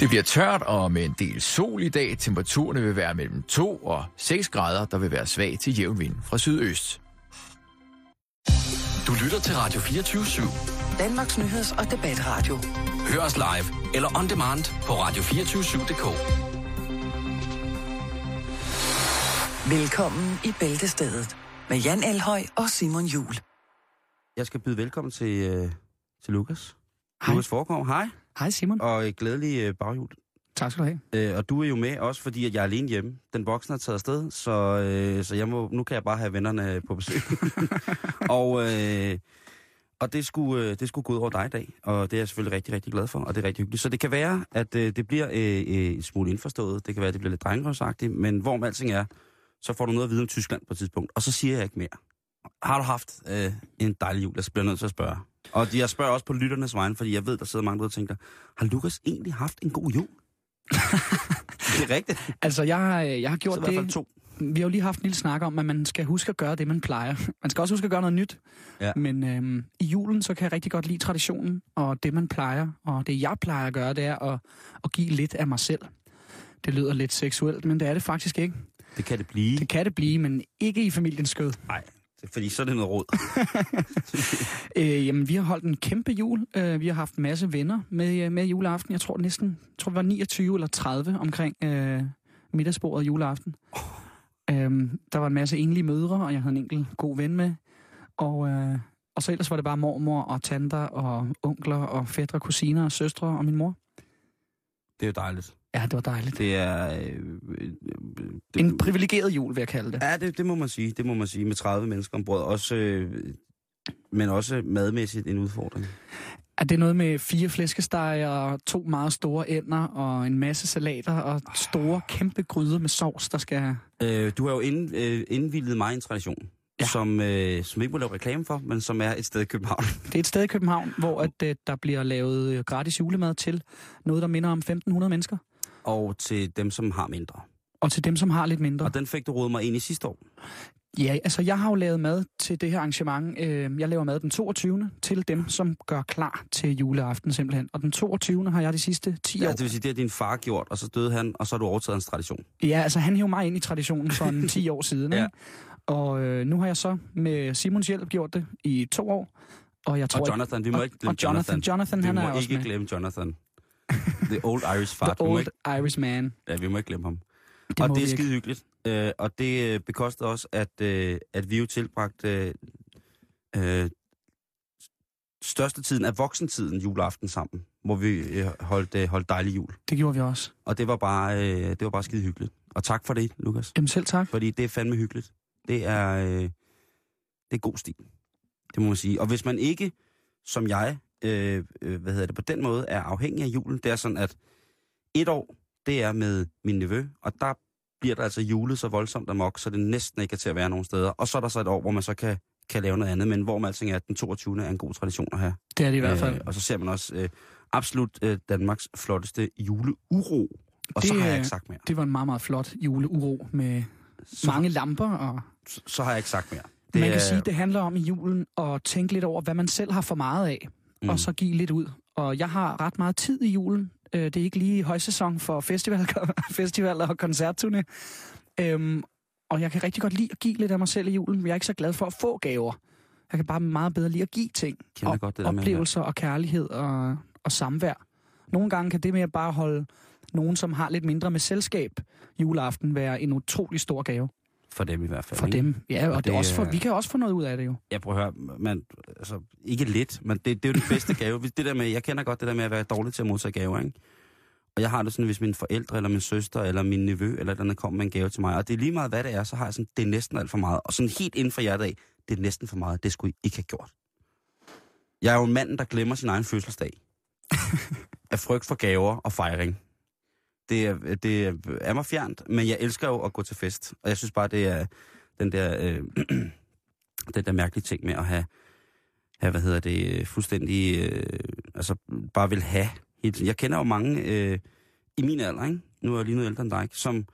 Det bliver tørt og med en del sol i dag. Temperaturerne vil være mellem 2 og 6 grader. Der vil være svag til jævn vind fra sydøst. Du lytter til Radio 24 /7. Danmarks Nyheds- og Debatradio. Hør os live eller on demand på radio247.dk. Velkommen i Bæltestedet med Jan Elhøj og Simon Jul. Jeg skal byde velkommen til, øh, til Lukas. Hej. Lukas Foregår, hej. Hej Simon. Og glædelig øh, baghjul. Tak skal du have. Øh, og du er jo med også, fordi at jeg er alene hjemme. Den voksne er taget afsted, så, øh, så jeg må, nu kan jeg bare have vennerne på besøg. og øh, og det, skulle, øh, det skulle gå ud over dig i dag, og det er jeg selvfølgelig rigtig, rigtig glad for, og det er rigtig hyggeligt. Så det kan være, at øh, det bliver øh, øh, en smule indforstået. Det kan være, at det bliver lidt drengerøvsagtigt, men hvorom alting er, så får du noget at vide om Tyskland på et tidspunkt. Og så siger jeg ikke mere. Har du haft øh, en dejlig jul? Jeg bliver nødt til at spørge. Og jeg spørger også på lytternes vegne, fordi jeg ved, der sidder mange, der tænker, har Lukas egentlig haft en god jul? det er rigtigt. Altså, jeg, har- jeg har Så gjort i hvert fald det. to. Vi har jo lige haft en lille snak om, at man skal huske at gøre det, man plejer. Man skal også huske at gøre noget nyt. Ja. Men øhm, i julen, så kan jeg rigtig godt lide traditionen, og det, man plejer. Og det, jeg plejer at gøre, det er at, at give lidt af mig selv. Det lyder lidt seksuelt, men det er det faktisk ikke. Det kan det blive. Det kan det blive, men ikke i familiens skød. Nej, fordi så er det noget råd. Øh, jamen, vi har holdt en kæmpe jul. Øh, vi har haft en masse venner med, øh, med juleaften. Jeg tror næsten, jeg tror, vi var 29 eller 30 omkring øh, middagsbordet juleaften. Øhm, der var en masse enlige mødre, og jeg havde en enkelt god ven med. Og, øh, og så ellers var det bare mormor og tanter og onkler og fædre, kusiner og søstre og min mor. Det er jo dejligt. Ja, det var dejligt. Det er... Øh, øh, det, En privilegeret jul, vil jeg kalde det. Ja, det, det må man sige. Det må man sige med 30 mennesker ombord. Også, øh, men også madmæssigt en udfordring. Er det noget med fire flæskesteg og to meget store ænder og en masse salater og store, kæmpe gryder med sovs, der skal... Øh, du har jo ind, øh, indvildet mig en tradition, ja. Som, øh, som ikke må lave reklame for, men som er et sted i København. Det er et sted i København, hvor at, øh, der bliver lavet øh, gratis julemad til noget, der minder om 1.500 mennesker. Og til dem, som har mindre. Og til dem, som har lidt mindre. Og den fik du rådet mig ind i sidste år. Ja, altså jeg har jo lavet mad til det her arrangement. Øh, Jeg laver mad den 22. til dem, som gør klar til juleaften simpelthen. Og den 22. har jeg de sidste 10 Ja, år. det vil sige, det har din far gjort, og så døde han, og så har du overtaget hans tradition. Ja, altså han hævde mig ind i traditionen for en 10 år siden. Ja. ja. Og øh, nu har jeg så med Simons hjælp gjort det i to år. Og jeg tror Og Jonathan, vi må ikke glemme og Jonathan, Jonathan vi han må er også ikke med. glemme Jonathan. The old Irish The fart. Må old ikke, Irish man. ja, vi må ikke glemme ham. Det og det er ikke. skide hyggeligt. Øh, og det øh, bekostede også, at, øh, at vi jo tilbragte øh, øh, største af voksentiden juleaften sammen, hvor vi øh, holdt, øh, holdt dejlig jul. Det gjorde vi også. Og det var bare, øh, det var bare skide hyggeligt. Og tak for det, Lukas. Jamen selv tak. Fordi det er fandme hyggeligt. Det er, øh, det er god stil. Det må man sige. Og hvis man ikke, som jeg, øh, øh, hvad hedder det, på den måde er afhængig af julen, det er sådan, at et år, det er med min nevø, og der bliver der altså julet så voldsomt amok, så det næsten ikke er til at være nogen steder. Og så er der så et år, hvor man så kan, kan lave noget andet, men hvor man alting er, at den 22. er en god tradition at have. Det er det i hvert fald. Øh, og så ser man også øh, absolut øh, Danmarks flotteste juleuro. Og så Det, har jeg øh, ikke sagt mere. Det var en meget, meget flot juleuro med Så, mange lamper. Og så, så har jeg ikke sagt mere. det man kan sige, det handler om i julen at tænke lidt over, hvad man selv har for meget af, Mm. og så give lidt ud. Og jeg har ret meget tid i julen. Øh, Det er ikke lige højsæson for festival, festivaler og koncertturné. Øhm, og jeg kan rigtig godt lide at give lidt af mig selv i julen, men jeg er ikke så glad for at få gaver. Jeg kan bare meget bedre lide at give ting. Kender og godt det der med, oplevelser og kærlighed og, og samvær. Nogle gange kan det med at bare holde nogen, som har lidt mindre med selskab juleaften, være en utrolig stor gave For dem i hvert fald. for ikke? dem. Ja, og, Og det det også for, vi kan også få noget ud af det jo. Jeg prøver at høre, man, altså, ikke lidt, men det, det er jo den bedste gave. Det der med, jeg kender godt det der med at være dårlig til at modtage gaver, ikke? Og jeg har det sådan, hvis mine forældre, eller min søster, eller min nevø, eller den kommer med en gave til mig, og det er lige meget, hvad det er, så har jeg sådan, det er næsten alt for meget. Og sådan helt inden for hjertet af, det er næsten for meget, det skulle I ikke have gjort. Jeg er jo en mand, der glemmer sin egen fødselsdag. af frygt for gaver og fejring. Det er, det er mig fjernt, men jeg elsker jo at gå til fest. Og jeg synes bare, det er den der, øh, den der mærkelige ting med at have, have hvad hedder det, fuldstændig, øh, altså bare vil have. Hele. Jeg kender jo mange øh, i min alder, ikke? nu er jeg lige noget ældre end dig, som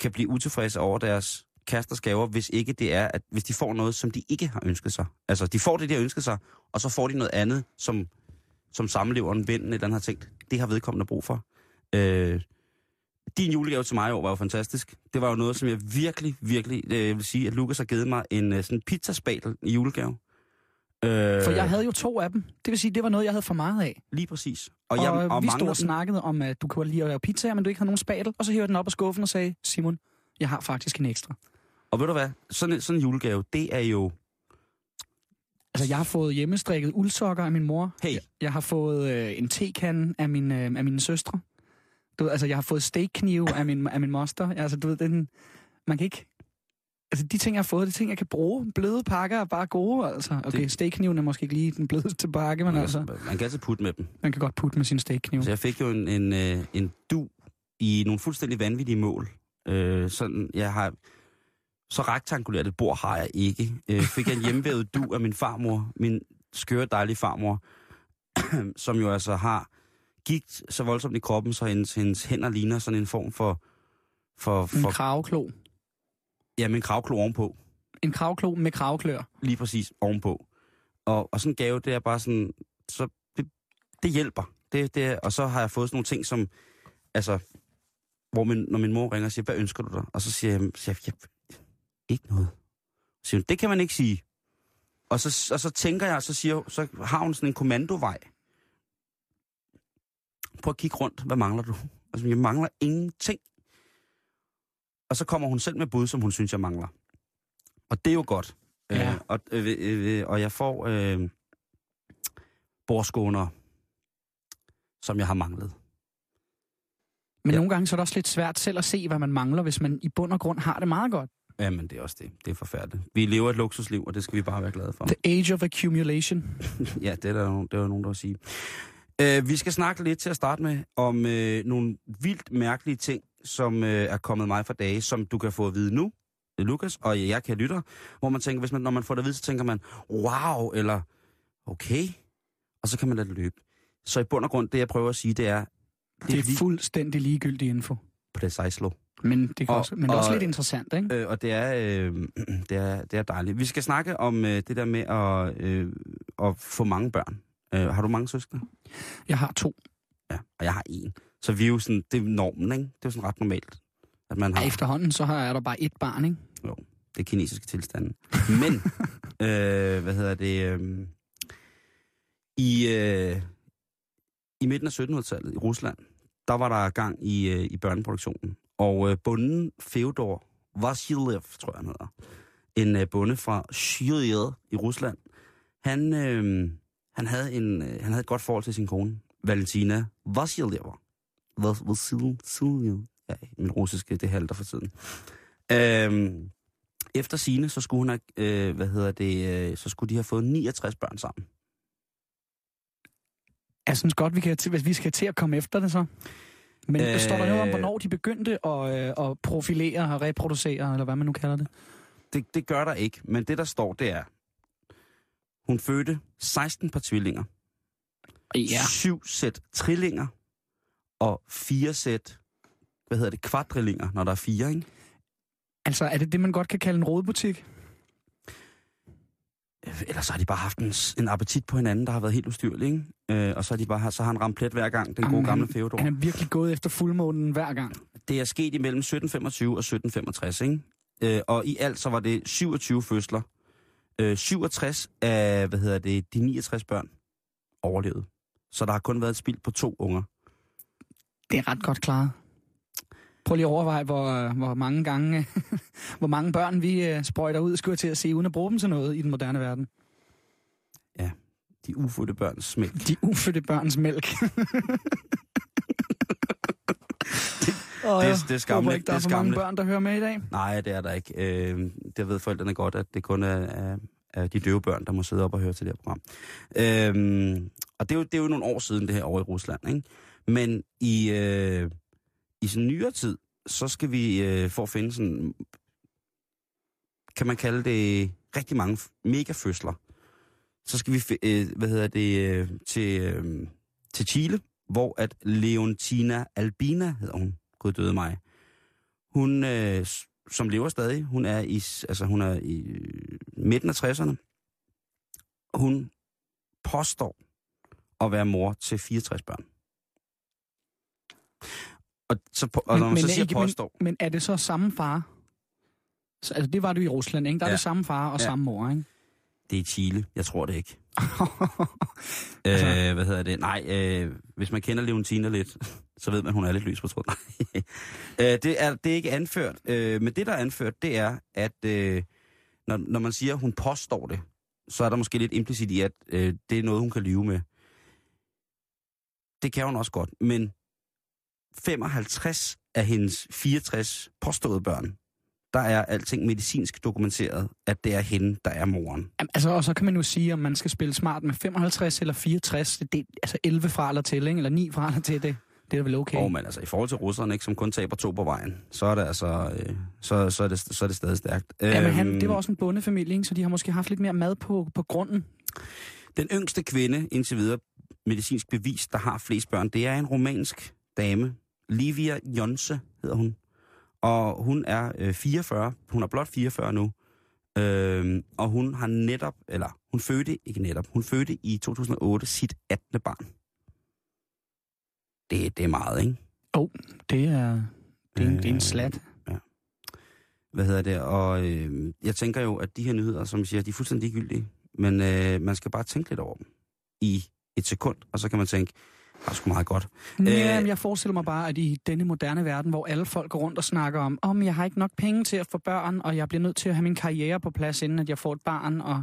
kan blive utilfredse over deres kæresters gaver, hvis ikke det er, at hvis de får noget, som de ikke har ønsket sig. Altså, de får det, de har ønsket sig, og så får de noget andet, som, som samleveren, vennen eller andet har tænkt, det har vedkommende brug for. Øh, din julegave til mig i år var jo fantastisk. Det var jo noget, som jeg virkelig, virkelig øh, vil sige, at Lukas har givet mig en øh, sådan pizzaspatel i julegave. Øh, For jeg havde jo to af dem. Det vil sige, det var noget, jeg havde for meget af. Lige præcis. Og, jeg, og vi stod og snakkede om, at du kunne lide at lave pizzaer, men du ikke havde nogen spatel. Og så hævde jeg den op af skuffen og sagde, Simon, jeg har faktisk en ekstra. Og ved du hvad? Sådan en, sådan en julegave, det er jo... Altså, jeg har fået hjemmestrikket uldsokker af min mor. Hey. Jeg har fået øh, en tekande af, min, øh, af mine søstre. Du ved, altså, jeg har fået steakknive af min, af min moster. Altså, du ved, den, man kan ikke... Altså, de ting, jeg har fået, det er ting, jeg kan bruge. Bløde pakker er bare gode, altså. Okay, Det- steakkniven er måske ikke lige den blødeste pakke, men altså, Man kan altid putte med dem. man kan godt putte med sin steakkniv. Så jeg fik jo en, en, øh, en du i nogle fuldstændig vanvittige mål. Øh, sådan, jeg har... Så rektangulært et bord har jeg ikke. Øh, fik jeg en hjemmevævet du af min farmor, min skøre, dejlige farmor, som jo altså har gigt så voldsomt i kroppen, så hendes, hendes hænder ligner sådan en form for... for, En for kravklo. ja, med en kravklo ovenpå. En kravklo med kravklør. Lige præcis ovenpå. Og, og sådan en gave, det er bare sådan... Så det, det hjælper. Det, det, og så har jeg fået sådan nogle ting, som... Altså, hvor min, når min mor ringer og siger, hvad ønsker du dig? Og så siger jeg, siger jeg ikke noget. Så siger hun, det kan man ikke sige. Og så, og så tænker jeg, så, siger, så har hun sådan en kommandovej. Prøv at kigge rundt. Hvad mangler du? Altså, jeg mangler ingenting. Og så kommer hun selv med bud, som hun synes, jeg mangler. Og det er jo godt. Ja. Øh, og, øh, øh, og jeg får øh, borskåner, som jeg har manglet. Men Ja. nogle gange så er det også lidt svært selv at se, hvad man mangler, hvis man i bund og grund har det meget godt. Jamen, det er også det. Det er forfærdeligt. Vi lever et luksusliv, og det skal vi bare være glade for. The age of accumulation. Ja, det er der, det er der nogen, der vil sige. Uh, vi skal snakke lidt til at starte med om uh, nogle vildt mærkelige ting, som uh, er kommet mig for dage, som du kan få at vide nu, Lukas, og jeg kan lytte, hvor man tænker, hvis man, når man får det at vide, så tænker man, wow, eller okay, og så kan man lade det løbe. Så i bund og grund, det jeg prøver at sige, det er, det, Det er er lige fuldstændig ligegyldig info. precisely. Men det, kan Og- også, men det er også og- lidt interessant, ikke? Øh, og det er, øh, det, er, det er dejligt. Vi skal snakke om øh, det der med at, øh, at få mange børn. Øh, har du mange søskende? Jeg har to. Ja, og jeg har en. Så vi er jo sådan, det er normen, ikke? Det er jo sådan ret normalt, at man har Ja. Efterhånden så har jeg der bare et barn, ikke? det er kinesiske tilstande. Men, øh, hvad hedder det, øh, i, øh, i midten af 1700-tallet i Rusland, der var der gang i, øh, i børneproduktionen. Og øh, bunden Feodor Vasiljev, tror jeg han hedder, en øh, bonde fra Syriet i Rusland, han, øh, han, havde en, øh, han havde et godt forhold til sin kone, Valentina Vasiljeva. Vas- Vasil- Vasiljev. Ja, min russiske, det halter for tiden. Øh, efter sine så skulle hun have, øh, hvad hedder det, øh, så skulle de have fået 69 børn sammen. Jeg synes godt, vi kan, til, hvis vi skal til at komme efter det så. Men øh... Øh. står der noget om, hvornår de begyndte at, øh, at profilere og reproducere, eller hvad man nu kalder det? Det, det gør der ikke, men det der står, det er, hun fødte 16 par tvillinger, Ja. syv sæt trillinger og fire sæt, hvad hedder det, kvadrillinger, når der er fire, ikke? Altså, er det det, man godt kan kalde en rådbutik? Ellers har de bare haft en, en appetit på hinanden, der har været helt ustyrlig, ikke? Øh, og så har, de bare, så har han ramt plet hver gang, den gode Jamen, gamle han- Feodor. Han er virkelig gået efter fuldmånen hver gang. Det er sket imellem 1725 og 1765, ikke? Øh, og i alt så var det 27 fødsler. Øh, 67 af, hvad hedder det, de 69 børn overlevede. Så der har kun været et spild på to unger. Det er ret godt klaret. Prøv lige at overveje, hvor, hvor mange gange, hvor mange børn vi øh, sprøjter ud, skulle til at se, uden at bruge dem til noget i den moderne verden. De ufødte børns smæk. De ufødte børns mælk. Og det er jeg skammeligt. håber ikke, der er Det er for mange børn, der hører med i dag. Nej, det er der ikke. Øh, det ved forældrene godt, at det kun er, er, er de døve børn, der må sidde op og høre til det her program. Øh, og det er, jo, det er jo nogle år siden, det her over i Rusland. Ikke? Men i, øh, i sådan nyere tid, så skal vi øh, for at finde sådan, kan man kalde det, rigtig mange megafødsler. Så skal vi, øh, hvad hedder det, øh, til, øh, til Chile, hvor at Leontina Albina, hedder hun, gud døde mig, hun, øh, som lever stadig, hun er i, altså hun er i øh, midten af 60'erne. Hun påstår at være mor til 64 børn. Og, så, og når man men, så siger ikke, påstår... men, men er det så samme far? Så, altså, det var du i Rusland, ikke? Der er Ja. det samme far og Ja. samme mor, ikke? Det er Chile. Jeg tror det ikke. Altså- øh, hvad hedder det? Nej, øh, hvis man kender Leontina lidt, så ved man, hun er lidt lys på tråden. Øh, det, er, det er ikke anført. Øh, men det, der er anført, det er, at øh, når, når man siger, at hun påstår det, så er der måske lidt implicit i, at øh, det er noget, hun kan lyve med. Det kan hun også godt, men 55 af hendes 64 påståede børn, der er alting medicinsk dokumenteret, at det er hende, der er moren. Jamen, altså, og så kan man jo sige, om man skal spille smart med 55 eller 64. Det, det altså 11 fra eller til, ikke? Eller 9 fra eller til, det, det er vel okay. Og men altså, i forhold til russerne, ikke, som kun taber to på vejen, så er det altså, øh, så, så, er det, så er det stadig stærkt. Ja, men han, Øhm, det var også en bondefamilie, ikke? så de har måske haft lidt mere mad på, på grunden. Den yngste kvinde, indtil videre medicinsk bevis, der har flest børn, det er en romansk dame. Livia Jonse hedder hun. Og hun er øh, 44. Hun er blot 44 nu. Øhm, og hun har netop, eller hun fødte, ikke netop, hun fødte i 2008 sit 18. barn. Det, det er meget, ikke? Det er, det er, en, det er en Øh, slat. Hvad hedder det? Og øh, jeg tænker jo, at de her nyheder, som jeg siger, de er fuldstændig ligegyldige. Men øh, man skal bare tænke lidt over dem i et sekund, og så kan man tænke, det er sgu meget godt. Ja, Øh, men jeg forestiller mig bare, at i denne moderne verden, hvor alle folk går rundt og snakker om, om jeg har ikke nok penge til at få børn, og jeg bliver nødt til at have min karriere på plads, inden at jeg får et barn, og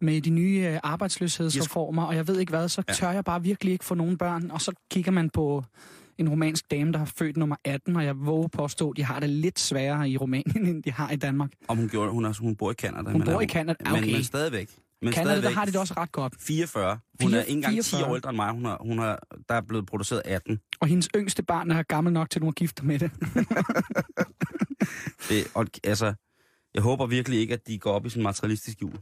med de nye øh, arbejdsløshedsreformer, og jeg ved ikke hvad, så tør jeg bare virkelig ikke få nogen børn. Og så kigger man på en romansk dame, der har født nummer 18, og jeg våger påstå, at de har det lidt sværere i Rumænien, end de har i Danmark. Om hun, gjorde, hun, er, hun bor i Canada. Hun men bor i Canada, Men, okay. men stadigvæk. Men Canada, der har de det også ret godt. 44. Hun Fire- er ikke engang 10 år 44. ældre end mig. Hun har, hun har, der er blevet produceret 18. Og hendes yngste barn er gammel nok til, at hun er gift med det. Det, og, altså, jeg håber virkelig ikke, at de går op i sådan en materialistisk jul.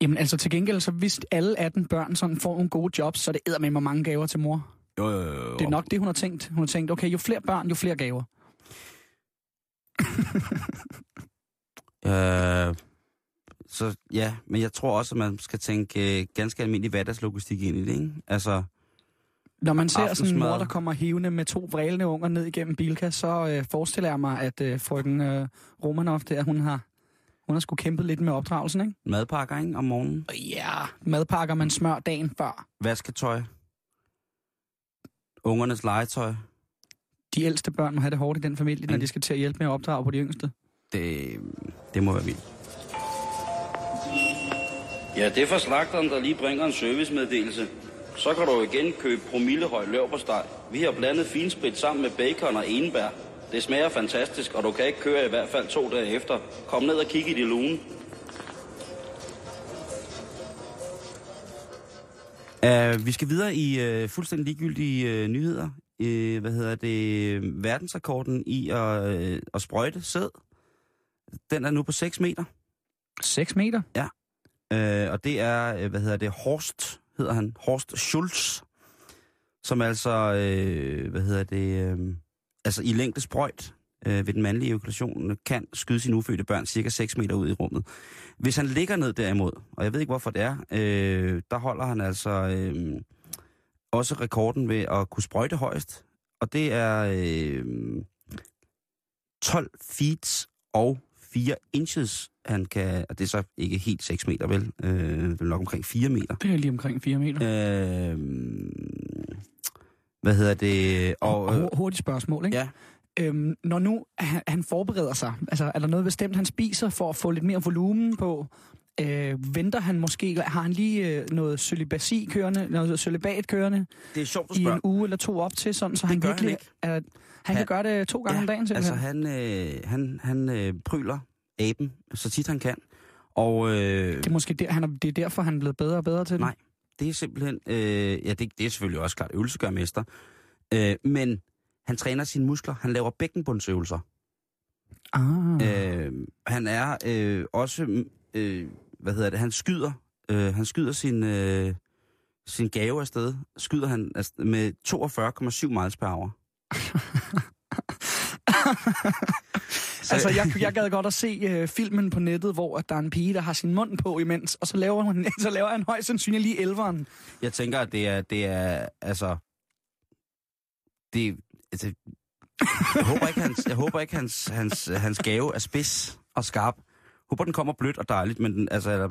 Jamen altså til gengæld, så hvis alle 18 børn sådan får nogle gode jobs, så er det med mig mange gaver til mor. Jo, jo, jo. jo. Det er nok det, hun har tænkt. Hun har tænkt, okay, jo flere børn, jo flere gaver. Øh, så ja, men jeg tror også, at man skal tænke øh, ganske almindelig hverdagslogistik ind i det, ikke? Altså, Når man ser sådan en mor, der kommer hivende med to vrælende unger ned igennem Bilka, så øh, forestiller jeg mig, at øh, frøken øh, Romanov der, hun har, hun har sgu kæmpet lidt med opdragelsen, ikke? madpakker, ikke? Om morgenen. Ja, madpakker man smør dagen før. Vasketøj. Ungernes legetøj. De ældste børn må have det hårdt i den familie, når Mm. de skal til at hjælpe med at opdrage på de yngste. Det, det må være vildt. Ja, det er for slagteren, der lige bringer en servicemeddelelse. Så kan du igen købe promillehøj løv på steg. Vi har blandet finsprit sammen med bacon og enbær. Det smager fantastisk, og du kan ikke køre i hvert fald to dage efter. Kom ned og kig i de lune. Uh, vi skal videre i uh, fuldstændig ligegyldige uh, nyheder. Uh, hvad hedder det? Verdensrekorden i at, uh, at sprøjte sæd. Den er nu på 6 meter. 6 meter? Øh, og det er, øh, hvad hedder det, Horst, hedder han. Horst Schulz. Som altså, øh, hvad hedder det, øh, altså i længde sprøjt øh, ved den mandlige ejakulation kan skyde sine ufødte børn cirka 6 meter ud i rummet. Hvis han ligger ned derimod, og jeg ved ikke hvorfor det er, øh, der holder han altså øh, også rekorden ved at kunne sprøjte højst. Og det er øh, 12 feet og 4 inches, han kan, og det er så ikke helt 6 meter vel, øh, det er nok omkring 4 meter. Det er lige omkring 4 meter. Øh, hvad hedder det? Og, Og, øh, hurtigt spørgsmål, ikke? ja, Øhm, når nu han, han forbereder sig, altså er der noget bestemt, han spiser for at få lidt mere volumen på? Øh, venter han måske, har han lige øh, noget cølibasi kørende, noget cølibat kørende det er sjovt, du i spørger. en uge eller to op til, sådan, så han gør han virkelig... ikke. Er, han, Han- kan gøre det to gange om dagen, altså simpelthen. han, øh, han, han øh, pryler aben så tit han kan. Og øh, Det er måske der, han er, det er derfor, han er blevet bedre og bedre til det. Nej. det er simpelthen, øh, ja det, det er selvfølgelig også klart, øvelse gør mester. Øh, men han træner sine muskler, han laver bækkenbundsøvelser. Ah. Øh, han er øh, også, øh, hvad hedder det, han skyder, øh, han skyder sin, øh, sin gave afsted, skyder han afsted med 42,7 miles per hour. Så- Altså, jeg, jeg gad godt at se øh, filmen på nettet, hvor at der er en pige, der har sin mund på imens, og så laver, hun, så laver han højst sandsynligt lige elveren. Jeg tænker, at det er, det er altså... det, altså, jeg håber ikke, hans, jeg håber ikke hans, hans, hans gave er spids og skarp. Jeg håber, den kommer blødt og dejligt, men den, altså,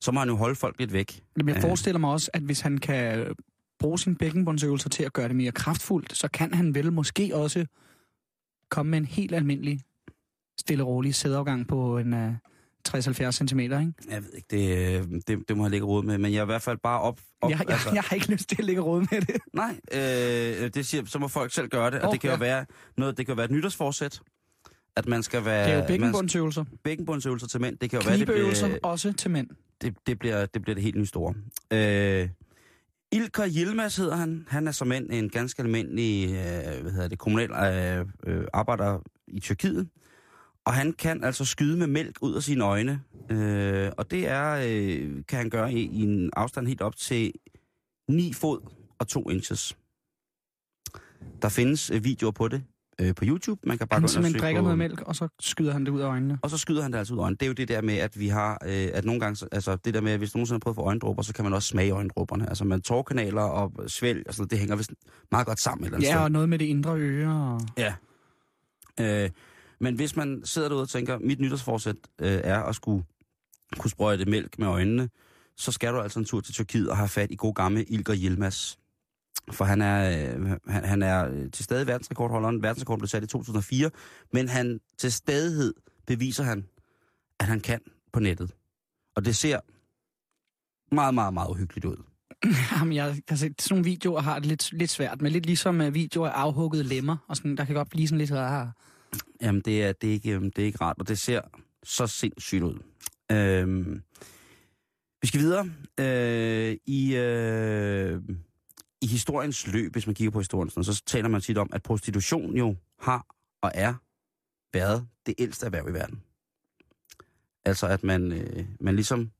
så må han jo holde folk lidt væk. Men jeg Øh. forestiller mig også, at hvis han kan bruge sin bækkenbundsøvelser til at gøre det mere kraftfuldt, så kan han vel måske også komme med en helt almindelig, stille og rolig sædeafgang på en uh, 60-70 cm, ikke? Jeg ved ikke, det, øh, det, det må jeg ligge råd med, men jeg er i hvert fald bare op... op Jeg, jeg, jeg har ikke lyst til at lægge råd med det. Nej, øh, det siger, så må folk selv gøre det, og Åh, det kan jo ja. være noget, det kan jo være et nytårsforsæt, at man skal være... Det er jo man- bækkenbundsøvelser. bækkenbundsøvelser til mænd, det kan jo være, det bliver, også til mænd. det, det, bliver, det bliver det helt nye store. Øh, Ilker Yilmaz hedder han. Han er som en, en ganske almindelig øh, hvad hedder det, kommunal øh, øh, arbejder i Tyrkiet. Og han kan altså skyde med mælk ud af sine øjne. Øh, og det er, øh, kan han gøre i, i en afstand helt op til 9 fod og 2 inches. Der findes øh, videoer på det øh, på YouTube. Man kan bare Han simpelthen drikker på, noget mælk, og så skyder han det ud af øjnene. og så skyder han det altså ud af øjnene. Det er jo det der med, at vi har, øh, at nogle gange, så- altså det der med, at hvis du nogensinde har prøvet at få øjendråber, så kan man også smage øjendråberne. Altså man tårkanaler og svælg og sådan noget, det hænger vist meget godt sammen eller Ja, sted. og noget med det indre øre. Og... Ja. Øh, men hvis man sidder derude og tænker, mit nytårsforsæt øh, er at skulle kunne sprøjte mælk med øjnene, så skal du altså en tur til Tyrkiet og have fat i god gamle Ilker Yilmaz. For han er, øh, han, han er øh, til stadig verdensrekordholderen. Verdensrekorden blev sat i 2004, men han til stadighed beviser han, at han kan på nettet. Og det ser meget, meget, meget uhyggeligt ud. Jamen, jeg kan se, sådan nogle videoer har det lidt, lidt svært, men lidt ligesom uh, videoer af afhuggede lemmer, og sådan, der kan godt blive sådan lidt... Uh, Jamen, det er, det, er ikke, øhm, det er ikke rart, og det ser så sindssygt ud. Øhm, vi skal videre. Øh, i, øh, I historiens løb, hvis man kigger på historien, så taler man tit om, at prostitution jo har og er været det ældste erhverv i verden. Altså, at man, øh, man ligesom...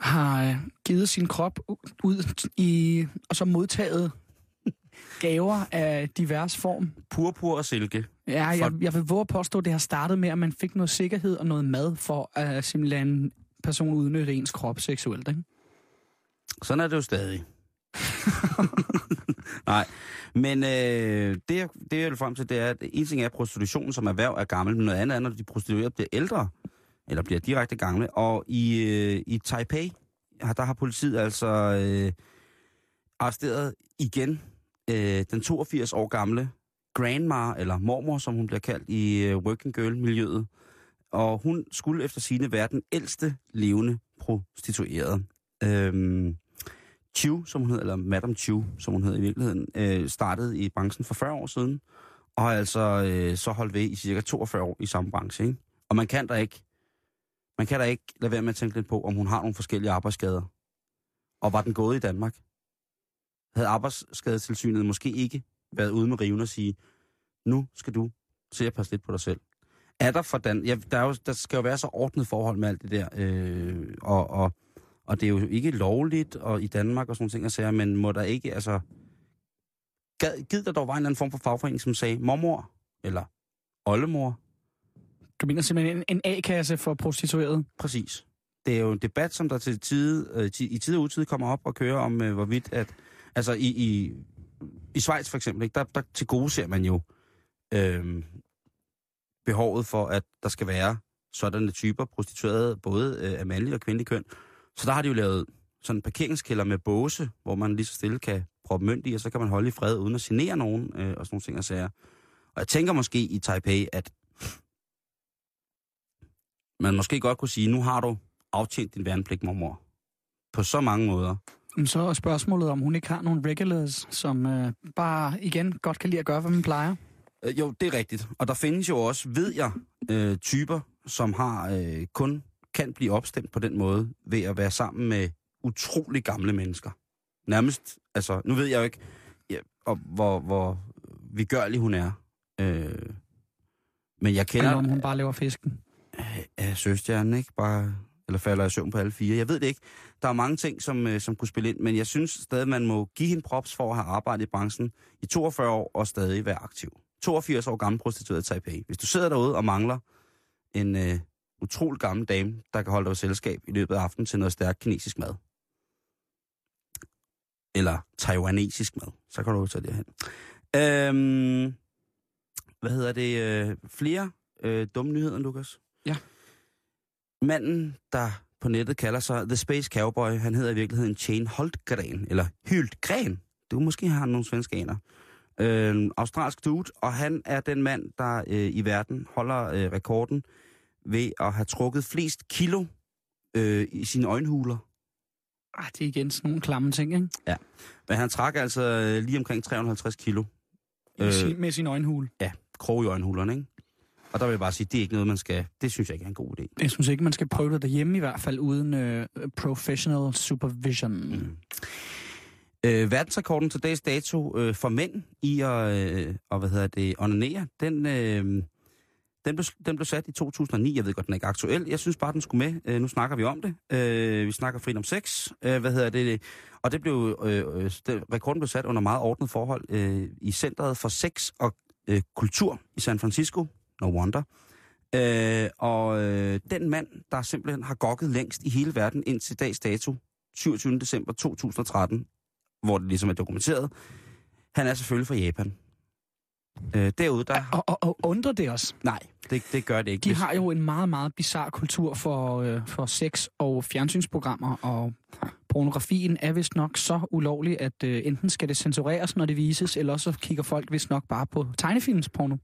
har uh, givet sin krop ud i... og så modtaget gaver af divers form. Purpur og silke. Ja, jeg, jeg vil våge at påstå, at det har startet med, at man fik noget sikkerhed og noget mad for at simpelthen en person udnytte ens krop seksuelt. Ikke? Sådan er det jo stadig. Nej, men øh, det, jeg- det jeg vil frem til, det er, at en ting er, at prostitution som erhverv er gammel, men noget andet er, når de prostituerede bliver ældre, eller bliver direkte gamle. Og i, øh, i Taipei, der har politiet altså øh, arresteret igen øh, den 82 år gamle grandma, eller mormor, som hun bliver kaldt i øh, working girl-miljøet. Og hun skulle efter sine være den ældste levende prostituerede. Øhm, Chu, som hun hedder, eller Madame Chu, som hun hedder i virkeligheden, øh, startede i branchen for 40 år siden, og har altså øh, så holdt ved i cirka 42 år i samme branche. Ikke? Og man kan da ikke, man kan da ikke lade være med at tænke lidt på, om hun har nogle forskellige arbejdsskader. Og var den gået i Danmark? Havde arbejdsskadetilsynet måske ikke været ude med riven og sige, nu skal du se at passe lidt på dig selv. Er der for Dan... Ja, der, er jo, der skal jo være så ordnet forhold med alt det der, øh, og, og og det er jo ikke lovligt og i Danmark og sådan nogle ting, jeg siger, men må der ikke, altså... Gad, gid der dog var en eller anden form for fagforening, som sagde, mormor, eller oldemor, Du mener simpelthen en, en A-kasse for prostitueret? præcis. Det er jo en debat, som der til tide, øh, i tid og utid kommer op og kører om, øh, hvorvidt at... Altså i, i, i Schweiz for eksempel, ikke, der, der til gode ser man jo øh, behovet for, at der skal være sådanne typer prostituerede, både øh, af mandlig og kvindelig køn. Så der har de jo lavet sådan en parkeringskælder med båse, hvor man lige så stille kan proppe mønt i, og så kan man holde i fred uden at genere nogen, øh, og sådan nogle ting og sager. Og jeg tænker måske i Taipei, at man måske godt kunne sige, nu har du aftjent din værnepligt, mormor. På så mange måder. Så er spørgsmålet, om hun ikke har nogle regulars, som øh, bare igen godt kan lide at gøre, hvad man plejer. Øh, jo, det er rigtigt. Og der findes jo også, ved jeg, øh, typer, som har øh, kun kan blive opstemt på den måde, ved at være sammen med utrolig gamle mennesker. Nærmest, altså, nu ved jeg jo ikke, ja, og, hvor, hvor vigørlig hun er. Øh, men jeg kender... Eller om hun bare laver fisken. af søstjernen, ikke? Bare, eller falder i søvn på alle fire. Jeg ved det ikke. Der er mange ting, som, øh, som kunne spille ind, men jeg synes stadig, man må give hende props for at have arbejdet i branchen i 42 år og stadig være aktiv. 82 år gammel prostitueret i Taipei. Hvis du sidder derude og mangler en øh, utrolig gammel dame, der kan holde dig selskab i løbet af aftenen til noget stærk kinesisk mad, eller taiwanesisk mad, så kan du tage det hen. Øhm, hvad hedder det? Øh, flere øh, dumme nyheder, Lukas? Ja. Manden, der på nettet kalder sig The Space Cowboy, han hedder i virkeligheden Shane Holtgren, eller Hyltgren. Du måske har nogle svenske aner. Øh, australsk dude, og han er den mand, der øh, i verden holder øh, rekorden ved at have trukket flest kilo øh, i sine øjenhuler. Ah, det er igen sådan nogle klamme ting, ikke? Men han trak altså øh, lige omkring 350 kilo. Med, Øh. sin, med sin øjenhul. Ja, krog i øjenhulerne, ikke? Og der vil jeg bare sige, det er ikke noget, man skal... Det synes jeg ikke er en god idé. Jeg synes ikke, man skal prøve det derhjemme i hvert fald, uden øh, professional supervision. Mm. Øh, verdensrekorden til dags dato øh, for mænd i at, øh, og, hvad hedder det, onanere, den, øh, den, blev, den blev sat i 2009. Jeg ved godt, den er ikke aktuel. Jeg synes bare, den skulle med. Øh, nu snakker vi om det. Øh, vi snakker frit om sex. Øh, hvad hedder det? Og det blev, øh, øh, det, rekorden blev sat under meget ordnet forhold øh, i Centret for Sex og øh, Kultur i San Francisco. No wonder. Øh, og øh, den mand, der simpelthen har gokket længst i hele verden indtil dags dato, 27. december 2013, hvor det ligesom er dokumenteret, han er selvfølgelig fra Japan. Øh, derude, der... Og, og, og undrer det os. Nej, det, det gør det ikke. De har jo en meget, meget bizarre kultur for, øh, for sex og fjernsynsprogrammer, og pornografien er vist nok så ulovlig, at øh, enten skal det censureres, når det vises, eller så kigger folk vist nok bare på tegnefilmsporno.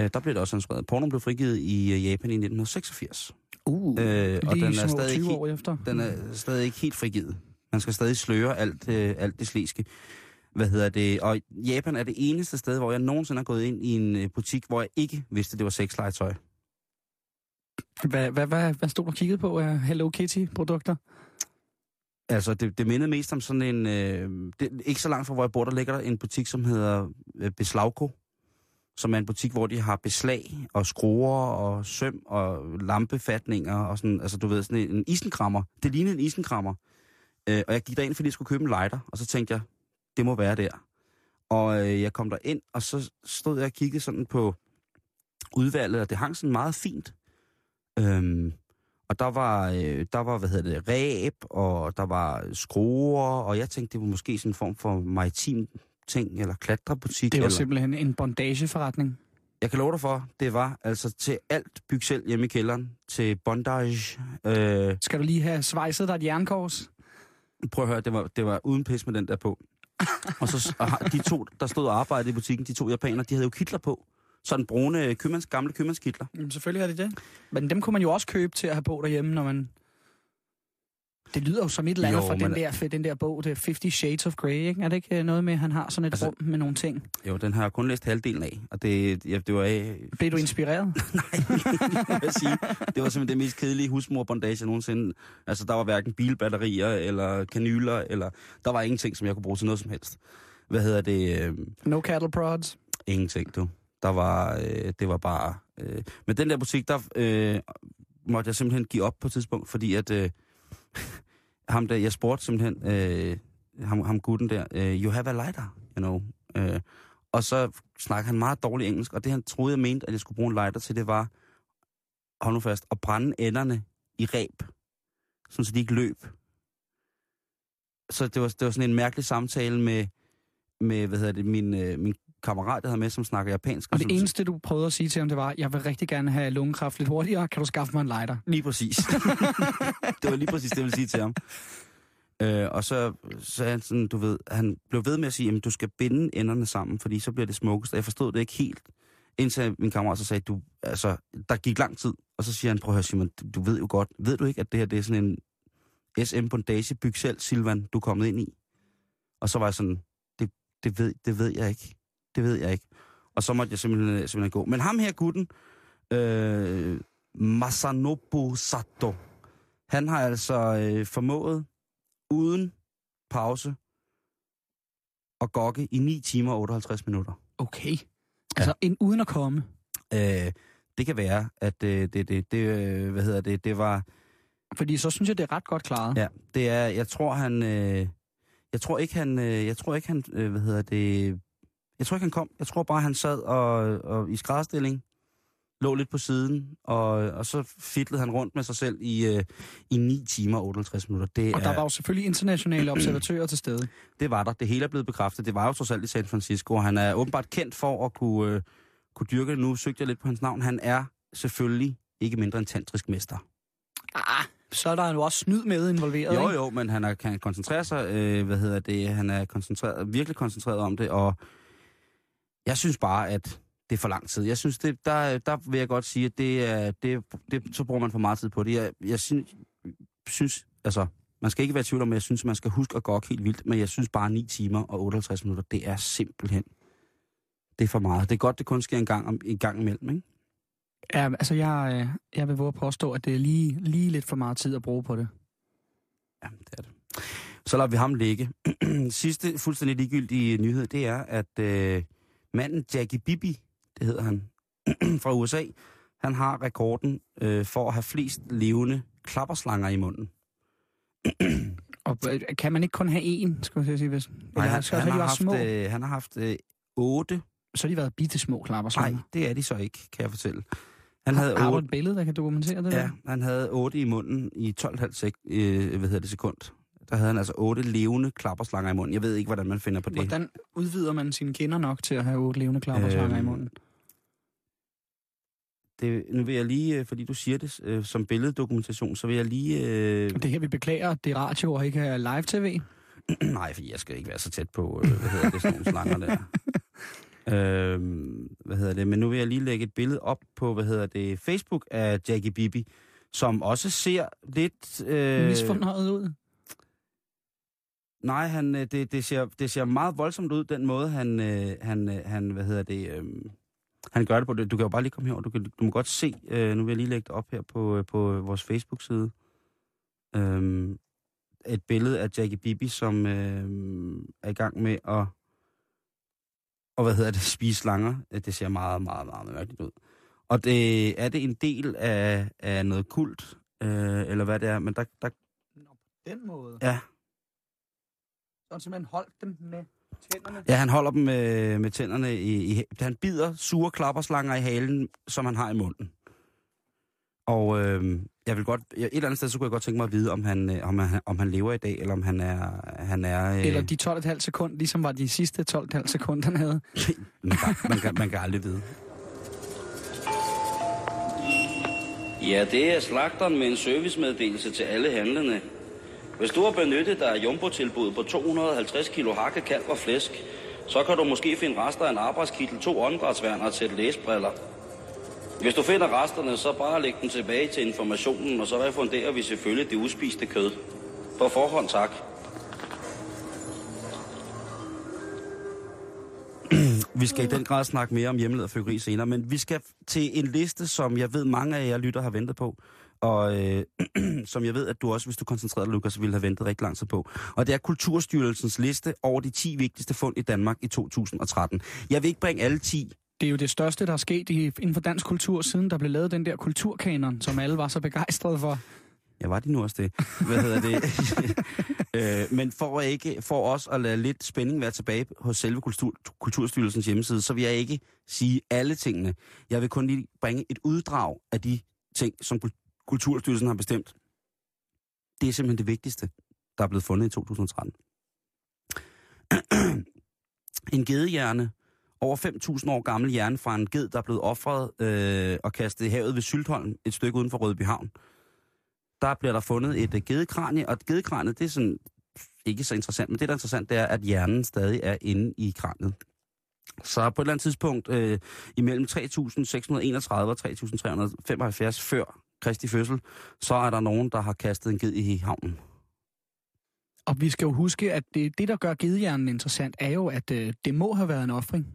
Øh, der blev det også inspireret. Pornoen blev frigivet i øh, Japan i 1986. Uh, Øh, og den er stadig 20 ikke år efter. Den er stadig ikke helt frigivet. Man skal stadig sløre alt, øh, alt det sliske. Hvad hedder det? Og Japan er det eneste sted, hvor jeg nogensinde har gået ind i en øh, butik, hvor jeg ikke vidste, det var sexlegetøj. Hvad, hvad, hvad, hvad stod du og kiggede på af Hello Kitty-produkter? Altså, det, det mindede mest om sådan en... Øh, det, ikke så langt fra, hvor jeg bor, der ligger der en butik, som hedder øh, Beslagko. Som er en butik, hvor de har beslag og skruer og søm og lampefatninger og sådan... Altså, du ved, sådan en, en isenkrammer. Det lignede en isenkrammer. Øh, og jeg gik derind, fordi jeg skulle købe en lighter. Og så tænkte jeg, det må være der. Og øh, jeg kom der ind og så stod jeg og kiggede sådan på udvalget, og det hang sådan meget fint. Øhm, og der var, øh, der var, hvad hedder det, ræb, og der var skruer, og jeg tænkte, det var måske sådan en form for maritim ting, eller klatrebutik. Det var eller... simpelthen en bondageforretning. Jeg kan love dig for, det var altså til alt byg selv hjemme i kælderen, til bondage. Øh, Skal du lige have svejset dig et jernkors? prøv at høre, det var, det var uden pis med den der på og så og de to, der stod og arbejdede i butikken, de to japanere, de havde jo kitler på. Sådan brune købmands, gamle købmandskitler. Jamen, selvfølgelig er det det. Men dem kunne man jo også købe til at have på derhjemme, når man... Det lyder jo som et eller andet Jo, fra den der, for den der bog, det er 50 Shades of Grey, ikke? Er det ikke øh, noget med, at han har sådan et Altså- rum med nogle ting? Jo, den har jeg kun læst halvdelen af, og det, ja, det var... Øh, Blev du inspireret? vil jeg sige. Det var simpelthen det mest kedelige husmorbondage nogensinde. Altså, der var hverken bilbatterier eller kanyler, eller der var ingenting, som jeg kunne bruge til noget som helst. Hvad hedder det? Øh, No cattle prods? ingenting, du. Der var, øh, det var bare... Øh. Men den der butik, der øh, måtte jeg simpelthen give op på et tidspunkt, fordi at... Øh, ham der, jeg spurgte simpelthen øh, ham, ham gutten der, øh, you have a lighter, you know. Øh, og så snakkede han meget dårligt engelsk, og det han troede, jeg mente, at jeg skulle bruge en lighter til, det var, hold nu fast, at brænde enderne i ræb, sådan så de ikke løb. Så det var, det var sådan en mærkelig samtale med, med hvad hedder det, min, øh, min kammerat, jeg havde med, som snakker japansk. Og som- det eneste, du prøvede at sige til ham, det var, jeg vil rigtig gerne have lungekræft lidt hurtigere. Kan du skaffe mig en lighter? Lige præcis. det var lige præcis det, jeg ville sige til ham. Øh, og så sagde han sådan, du ved, han blev ved med at sige, at du skal binde enderne sammen, fordi så bliver det smukkest. Og jeg forstod det ikke helt, indtil min kammerat så sagde, du, altså, der gik lang tid. Og så siger han, prøv at høre Simon, du, du ved jo godt, ved du ikke, at det her det er sådan en SM Bondage byg selv, Silvan, du er kommet ind i? Og så var jeg sådan, det, det, ved, det ved jeg ikke. Det ved jeg ikke. Og så måtte jeg simpelthen, simpelthen gå. Men ham her gutten, øh, Masanobu Sato, han har altså øh, formået uden pause at gokke i 9 timer og 58 minutter. Okay. Altså, en uden at komme. Øh, det kan være, at øh, det, det, det, øh, hvad hedder det, det var, Fordi så synes jeg, det er ret godt klaret. ja, det er, jeg tror han, øh, jeg tror ikke han, øh, jeg tror ikke han, øh, hvad hedder det, jeg tror ikke han kom, jeg tror bare han sad og, og i skrædstilling, lå lidt på siden, og, og så fidlede han rundt med sig selv i, øh, i 9 timer og 58 minutter. Det Og er, der var jo selvfølgelig internationale observatører til stede. Det var der. Det hele er blevet bekræftet. Det var jo trods alt i San Francisco, og han er åbenbart kendt for at kunne, øh, kunne dyrke det. Nu søgte jeg lidt på hans navn. Han er selvfølgelig ikke mindre end tantrisk mester. Ah, så er der jo også snyd med involveret, Jo, ikke? jo, men han er, kan koncentrere sig, øh, hvad hedder det, han er koncentreret, virkelig koncentreret om det, og jeg synes bare, at det er for lang tid. Jeg synes, det, der, der vil jeg godt sige, at det er, det, det, så bruger man for meget tid på det. Jeg, jeg synes, synes, altså, man skal ikke være i tvivl om, at jeg synes, man skal huske at gå helt vildt, men jeg synes bare 9 timer og 58 minutter, det er simpelthen, det er for meget. Det er godt, det kun sker en gang, om, en gang imellem, ikke? Ja, altså jeg, øh, jeg vil våge at påstå, at det er lige, lige lidt for meget tid at bruge på det. Ja, det er det. Så lader vi ham ligge. Sidste fuldstændig ligegyldige nyhed, det er, at øh, manden Jackie Bibi, det hedder han, fra USA, han har rekorden øh, for at have flest levende klapperslanger i munden. Og øh, kan man ikke kun have én, skulle jeg sige, hvis... Nej, han, så, han, har de har haft, små, øh, han har haft øh, otte. så har de været bitte små Nej, klapperslanger. det er de så ikke, kan jeg fortælle. Han Har, havde har du et billede, der kan dokumentere det ja, der? han havde otte i munden i 12,5 sek, øh, hvad hedder det, sekund. Der havde han altså otte levende klapperslanger i munden. Jeg ved ikke, hvordan man finder på det. Hvordan udvider man sine kinder nok til at have otte levende klapperslanger Øhm, i munden? det, nu vil jeg lige, øh, fordi du siger det øh, som billeddokumentation, så vil jeg lige... Øh, Det her, vi beklager, det er radio og ikke er live-tv. nej, fordi jeg skal ikke være så tæt på, øh, hvad hedder det, sådan nogle slanger der. Øhm, hvad hedder det? Men nu vil jeg lige lægge et billede op på, hvad hedder det, Facebook af Jackie Bibi, som også ser lidt... Øh... Øh, Misfornøjet ud. nej, han, øh, det, det, ser, det ser meget voldsomt ud, den måde, han, øh, han, øh, han hvad hedder det... Øh, han gør det på. Du kan jo bare lige komme her, du, kan, du må godt se, øh, nu vil jeg lige lægge det op her på, på vores Facebook-side. Øhm, et billede af Jackie Bibi, som øh, er i gang med at, og hvad hedder det, spise slanger. Det ser meget, meget, meget mærkeligt ud. Og det, er det en del af, af noget kult, øh, eller hvad det er, men der, der Den måde. ja, Han simpelthen holdt dem med tænderne. ja, han holder dem med, med tænderne i, i, han bider sure klapperslanger i halen, som han har i munden. Og øh, jeg vil godt, jeg, et eller andet sted, så kunne jeg godt tænke mig at vide, om han, øh, om han, om han lever i dag, eller om han er... Han er øh, Eller de 12,5 sekunder, ligesom var de sidste 12,5 sekunder, han havde. man, kan, man, kan, man kan aldrig vide. Ja, det er slagteren med en servicemeddelelse til alle handlende. Hvis du har benyttet dig af jumbo på 250 kilo hakke, kalv og flæsk, så kan du måske finde rester af en arbejdskittel, to åndedrætsværn og et sæt læsbriller. Hvis du finder resterne, så bare læg dem tilbage til informationen, og så refunderer vi selvfølgelig det uspiste kød. På forhånd tak. Vi skal i den grad snakke mere om hjemmelavet fyrkeri senere, men vi skal til en liste, som jeg ved, mange af jer lytter har ventet på, og øh, som jeg ved, at du også, hvis du koncentrerede dig, Lukas, ville have ventet rigtig lang tid på. Og det er Kulturstyrelsens liste over de 10 vigtigste fund i Danmark i 2013. Jeg vil ikke bringe alle 10 Det er jo det største, der er sket i, inden for dansk kultur, siden der blev lavet den der kulturkanon, som alle var så begejstrede for. Ja, var de nu også det? Hvad hedder det? øh, men for, at ikke, for os at lade lidt spænding være tilbage hos selve Kultur, Kulturstyrelsens hjemmeside, så vil jeg ikke sige alle tingene. Jeg vil kun lige bringe et uddrag af de ting, som Kulturstyrelsen har bestemt. Det er simpelthen det vigtigste, der er blevet fundet i 2013. en gedehjerne, over 5.000 år gammel hjerne fra en ged, der er blevet offret øh, og kastet i havet ved Syltholm, et stykke uden for Rødbyhavn der bliver der fundet et uh, gedekranie, og et gedekranie, det er sådan ikke så interessant, men det, der er interessant, det er, at hjernen stadig er inde i kraniet. Så på et eller andet tidspunkt, øh, imellem 3.631 og 3.375 før Kristi fødsel, så er der nogen, der har kastet en ged i havnen. Og vi skal jo huske, at det, det der gør gedehjernen interessant, er jo, at øh, det må have været en offring.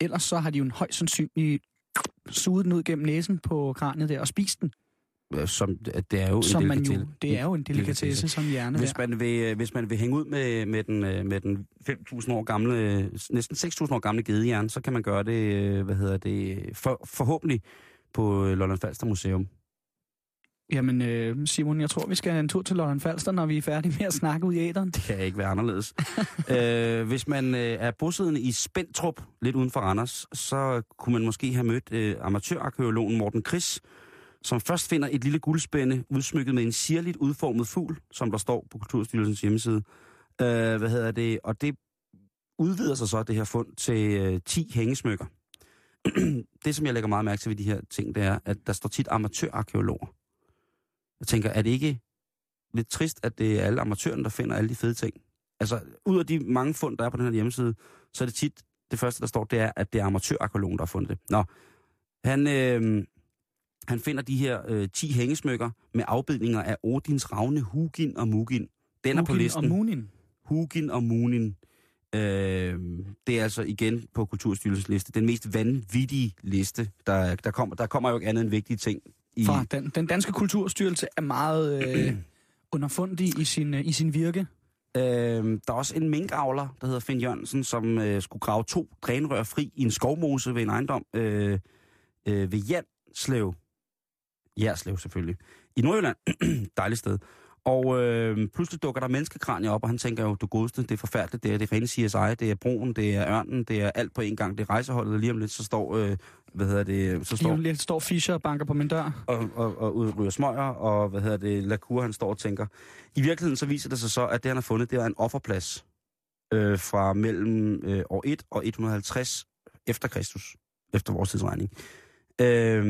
Ellers så har de jo en højst sandsynlig suget den ud gennem næsen på kraniet der og spist den. Som, det er jo som en man jo, delikatesse. det er jo en delikatesse som hjerne Hvis man, vil, øh, hvis man vil hænge ud med, med den, øh, med den 5.000 år gamle, øh, næsten 6.000 år gamle gedehjerne, så kan man gøre det, hvad hedder det, for, forhåbentlig på Lolland Falster Museum. Jamen, øh, Simon, jeg tror, vi skal en tur til Lolland Falster, når vi er færdige med at snakke ud i æderen. Det kan ikke være anderledes. øh, hvis man øh, er bosiddende i Spentrup, lidt uden for Randers, så kunne man måske have mødt øh, amatørarkeologen Morten Chris, som først finder et lille guldspænde udsmykket med en sirligt udformet fugl, som der står på Kulturstyrelsens hjemmeside. Øh, hvad hedder det? Og det udvider sig så, det her fund, til øh, 10 hængesmykker. det, som jeg lægger meget mærke til ved de her ting, det er, at der står tit amatørarkeologer. Jeg tænker, er det ikke lidt trist, at det er alle amatørerne, der finder alle de fede ting? Altså, ud af de mange fund, der er på den her hjemmeside, så er det tit, det første, der står, det er, at det er amatørarkeologen, der har fundet det. Nå, han, øh, han finder de her øh, 10 hængesmykker med afbildninger af Odins ravne Hugin og Mugin. Den er på Hugin listen. og Munin. Hugin og Munin. Øh, det er altså igen på Kulturstyrelsens liste. Den mest vanvittige liste. Der, der, kommer, der kommer jo ikke andet end vigtige ting. I, Fra den, den danske kulturstyrelse er meget øh, underfundig i sin, øh, i sin virke. øh, der er også en minkavler, der hedder Finn Jørgensen, som øh, skulle grave to drænrør fri i en skovmose ved en ejendom øh, øh, ved Janslev. Jerslev selvfølgelig. I Nordjylland. Dejligt sted. Og øh, pludselig dukker der menneskekranier op, og han tænker jo, du godeste, det er forfærdeligt, det er det rene CSI, det er broen, det er ørnen, det er alt på en gang, det er rejseholdet, og lige om lidt, så står, øh, hvad hedder det, så Lige står, om lidt står Fischer og banker på min dør. og, og, og ud- ryger smøger, og hvad hedder det, Lacour, han står og tænker. I virkeligheden så viser det sig så, at det, han har fundet, det er en offerplads øh, fra mellem øh, år 1 og 150 efter Kristus, efter vores tidsregning. Øh,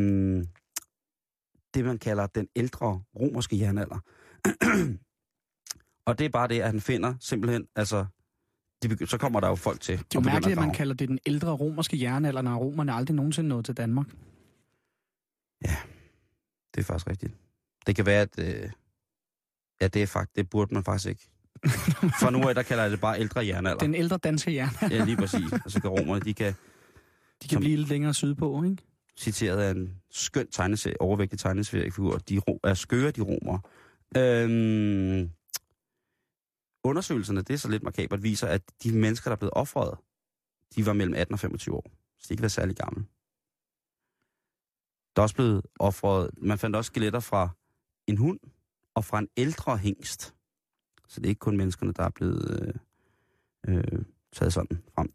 det, man kalder den ældre romerske jernalder. og det er bare det, at han finder simpelthen, altså, de så kommer der jo folk til. Det er jo mærkeligt, at man kalder det den ældre romerske jernalder, når romerne aldrig nogensinde nåede til Danmark. Det er faktisk rigtigt. Det kan være, at... Øh, ja, det er faktisk, det burde man faktisk ikke. For nu af, der kalder jeg det bare ældre jernalder. Den ældre danske jernalder, Ja, lige præcis. Og så kan romerne, de kan, de kan Som- blive lidt længere sydpå, ikke? citeret af en skøn tegneserie, overvægtig tegneseriefigur, de ro- er skøre, de romer. Øhm, undersøgelserne, det er så lidt markabert, viser, at de mennesker, der er blevet offret, de var mellem 18 og 25 år. Så de ikke var særlig gamle. Der er også blevet offret, man fandt også skeletter fra en hund og fra en ældre hængst. Så det er ikke kun menneskerne, der er blevet øh, øh, taget sådan frem.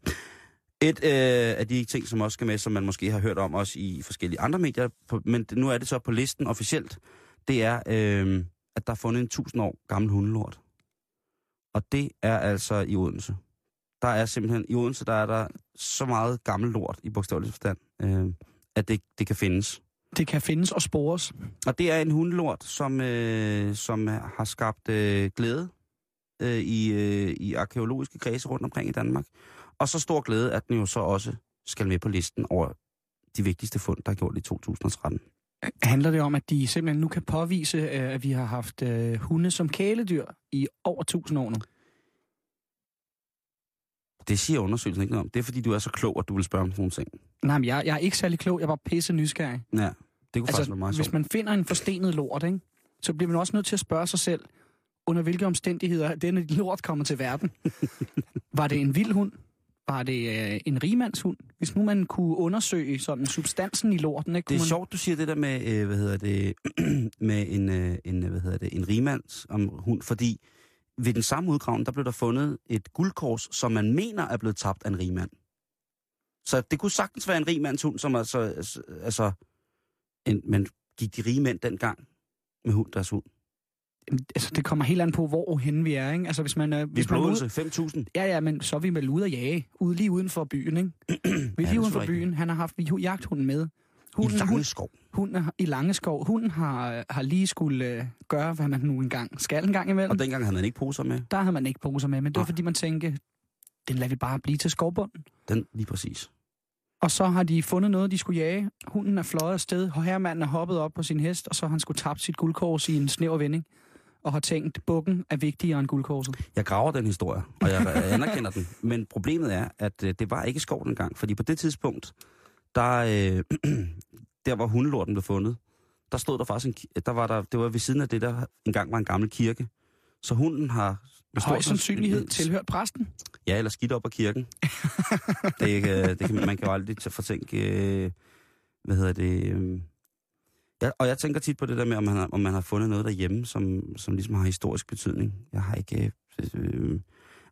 Et øh, af de ting, som også skal med, som man måske har hørt om også i forskellige andre medier, på, men nu er det så på listen officielt, det er, øh, at der er fundet en tusind år gammel hundelort. Og det er altså i Odense. Der er simpelthen, i Odense, der er der så meget gammel lort i bogstavelig forstand, øh, at det, det kan findes. Det kan findes og spores. Og det er en hundelort, som, øh, som har skabt øh, glæde øh, i, øh, i arkeologiske kredse rundt omkring i Danmark. Og så stor glæde, at den jo så også skal med på listen over de vigtigste fund, der er gjort i 2013. Handler det om, at de simpelthen nu kan påvise, øh, at vi har haft øh, hunde som kæledyr i over 1000 år nu? Det siger undersøgelsen ikke noget om. Det er fordi, du er så klog, at du vil spørge om sådan nogle ting. Nej, men jeg, jeg er ikke særlig klog. Jeg var pisse nysgerrig. Ja, det kunne faktisk Altså, være meget hvis sjovt. man finder en forstenet lort, ikke, så bliver man også nødt til at spørge sig selv, under hvilke omstændigheder er denne lort kommer til verden. var det en vild hund? Var det øh, en rigmandshund? Hvis nu man kunne undersøge sådan substansen i lorten, ikke? Det er man... sjovt, du siger det der med, øh, hvad hedder det, med en, øh, en, hvad hedder det, en rimands om hund, fordi ved den samme udgravning, der blev der fundet et guldkors, som man mener er blevet tabt af en rigmand. Så det kunne sagtens være en rigmands hund, som altså, altså en, men gik de rige mænd dengang med hund, deres hund? Altså, det kommer helt an på, hvor hen vi er, ikke? Altså, hvis man, øh, Vi hvis man ude... Odense, 5.000. Ja, ja, men så er vi vel ude at jage. Ude lige uden for byen, ikke? Vi er lige er uden for rigtigt. byen. Han har haft jagthunden med. I Hunden, lange hund, skov. hunden er i lange skov. Hunden har, har lige skulle øh, gøre, hvad man nu engang skal en gang imellem. Og dengang havde man ikke poser med. Der havde man ikke poser med, men det var Nej. fordi, man tænkte, den lader vi bare blive til skovbunden. Den lige præcis. Og så har de fundet noget, de skulle jage. Hunden er fløjet afsted, og herremanden er hoppet op på sin hest, og så har han skulle tabt sit guldkors i en snæver vending. Og har tænkt, bukken er vigtigere end guldkorset. Jeg graver den historie, og jeg jeg anerkender den. Men problemet er, at øh, det var ikke skov dengang. Fordi på det tidspunkt, der, øh, der hvor hundelorten blev fundet, der stod der faktisk en, der var der, det var ved siden af det, der engang var en gammel kirke. Så hunden har... Høj sandsynlighed sands- tilhørt præsten. Ja, eller skidt op af kirken. det, øh, det kan, man kan jo aldrig fortænke, øh, hvad hedder det, øh, Ja, og jeg tænker tit på det der med, om man har, om man har fundet noget derhjemme, som, som ligesom har historisk betydning. Jeg har ikke... Øh, øh,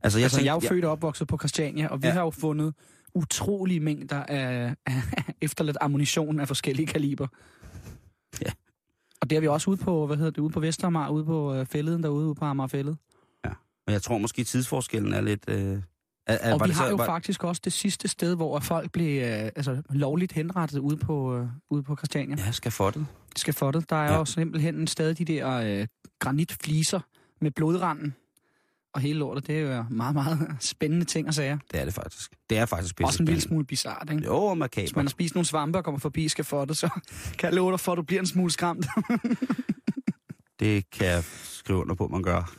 altså, jeg, altså, tænker- jeg er jo født og opvokset på Christiania, og vi Ja. har jo fundet utrolige mængder af, af efterladt ammunition af forskellige kaliber. Ja. Og det er vi også ude på, hvad hedder det, ude på Vestermar, ude på øh, fælleden derude, ude på Amagerfællet. Men jeg tror måske, tidsforskellen er lidt... Øh, er, er, Og var vi det har så- jo var, faktisk også det sidste sted, hvor folk blev øh, altså, lovligt henrettet ude på, øh, ude på Christiania. Ja, skafottet. Skafottet. Der er Ja. jo simpelthen en sted de der øh, granitfliser med blodranden. Og hele lortet, det er jo meget, meget spændende ting at sige. Det er det faktisk. Det er faktisk pisse Også en lille smule bizart, ikke? Jo, og Hvis makaber. man har spist nogle svampe og kommer forbi skafottet, så kan jeg love dig for, at du bliver en smule skræmt. Det kan jeg skrive under på, man gør.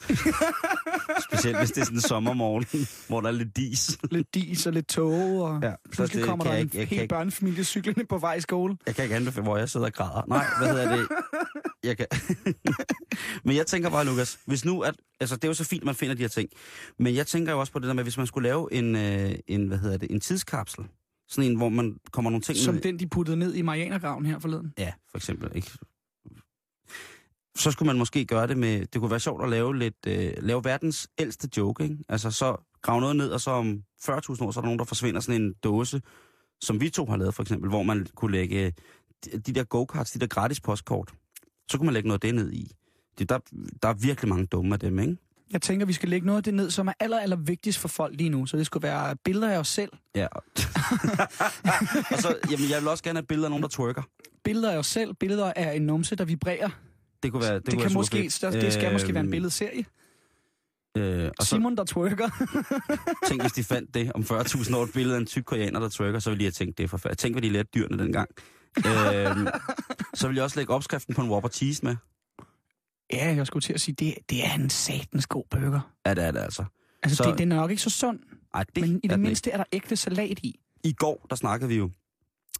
Specielt hvis det er sådan en sommermorgen, hvor der er lidt dis. lidt dis og lidt tåge, og Ja, pludselig det kommer der jeg en ikke- jeg hel ikke- børnefamilie cyklende på vej i skole. Jeg kan ikke anbefale, hvor jeg sidder og græder. Nej, hvad hedder det? Jeg kan... men jeg tænker bare, Lukas, hvis nu at... Altså, det er jo så fint, at man finder de her ting. Men jeg tænker jo også på det der med, hvis man skulle lave en, øh, en hvad hedder det, en tidskapsel. Sådan en, hvor man kommer nogle ting Som ned den, de puttede ned i Marianergraven her forleden. Ja, for eksempel. Ikke? Så skulle man måske gøre det med... Det kunne være sjovt at lave lidt... Øh, lave verdens ældste joke, ikke? Altså, så grave noget ned, og så om 40.000 år, så er der nogen, der forsvinder sådan en dåse, som vi to har lavet, for eksempel, hvor man kunne lægge de, de der go-karts, de der gratis postkort. Så kunne man lægge noget af det ned i. Det, der, der er virkelig mange dumme af dem, ikke? Jeg tænker, vi skal lægge noget af det ned, som er aller, aller vigtigst for folk lige nu. Så det skulle være billeder af os selv. Ja. og så, jamen, jeg vil også gerne have billeder af nogen, der twerker. Billeder af os selv. Billeder af en numse, der vibrerer. Det kunne være... Det, Det, det kunne kan være måske, superfedt. det skal måske være en Øhm, billedserie. Øh, og så, Simon, der twerker. Tænk, hvis de fandt det om 40.000 år, et billede af en tyk koreaner, der trykker, så ville de have tænkt, det er forfærdeligt. Tænk, hvad de lærte dyrene dengang. øhm, så vil jeg også lægge opskriften på en Whopper Cheese med. ja, jeg skulle til at sige, det, det er en satans god burger. Ja, det er det altså. Altså, Så- så... det, den er nok ikke så sund, Ej, det men i det mindste er der ægte salat i. ikke. I går, der snakkede vi jo,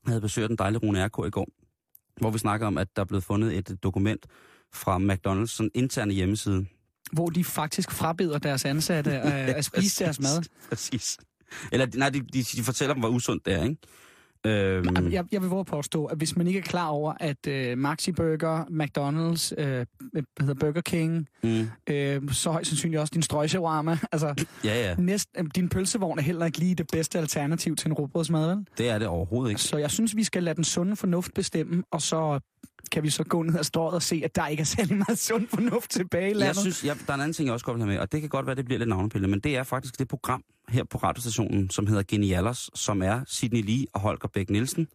jeg havde besøgt den dejlige Rune RK i går, hvor vi snakkede om, at der er blevet fundet et dokument fra McDonald's sådan interne hjemmeside. Hvor de faktisk frabeder deres ansatte at, at spise deres mad. Præcis. Eller, nej, de, de, de fortæller dem, hvor usundt det er, ikke? Øhm, Jeg, jeg vil våge påstå, at hvis man ikke er klar over, at øh, Maxi Burger, McDonald's, øh, hedder Burger King, mm, øh, så højst sandsynligt også din strøgshawarma, altså ja, ja, næst, øh, din pølsevogn er heller ikke lige det bedste alternativ til en råbrødsmad, vel? det er det overhovedet ikke. Så jeg synes, vi skal lade den sunde fornuft bestemme, og så kan vi så gå ned ad strået og se, at der ikke er særlig meget sund fornuft tilbage i landet. Jeg synes, ja, der er en anden ting, jeg også have med, og det kan godt være, det bliver lidt navnepille, men det er faktisk det program her på radiostationen, som hedder Genialers, som er Sidney Lee og Holger Bæk Nielsen,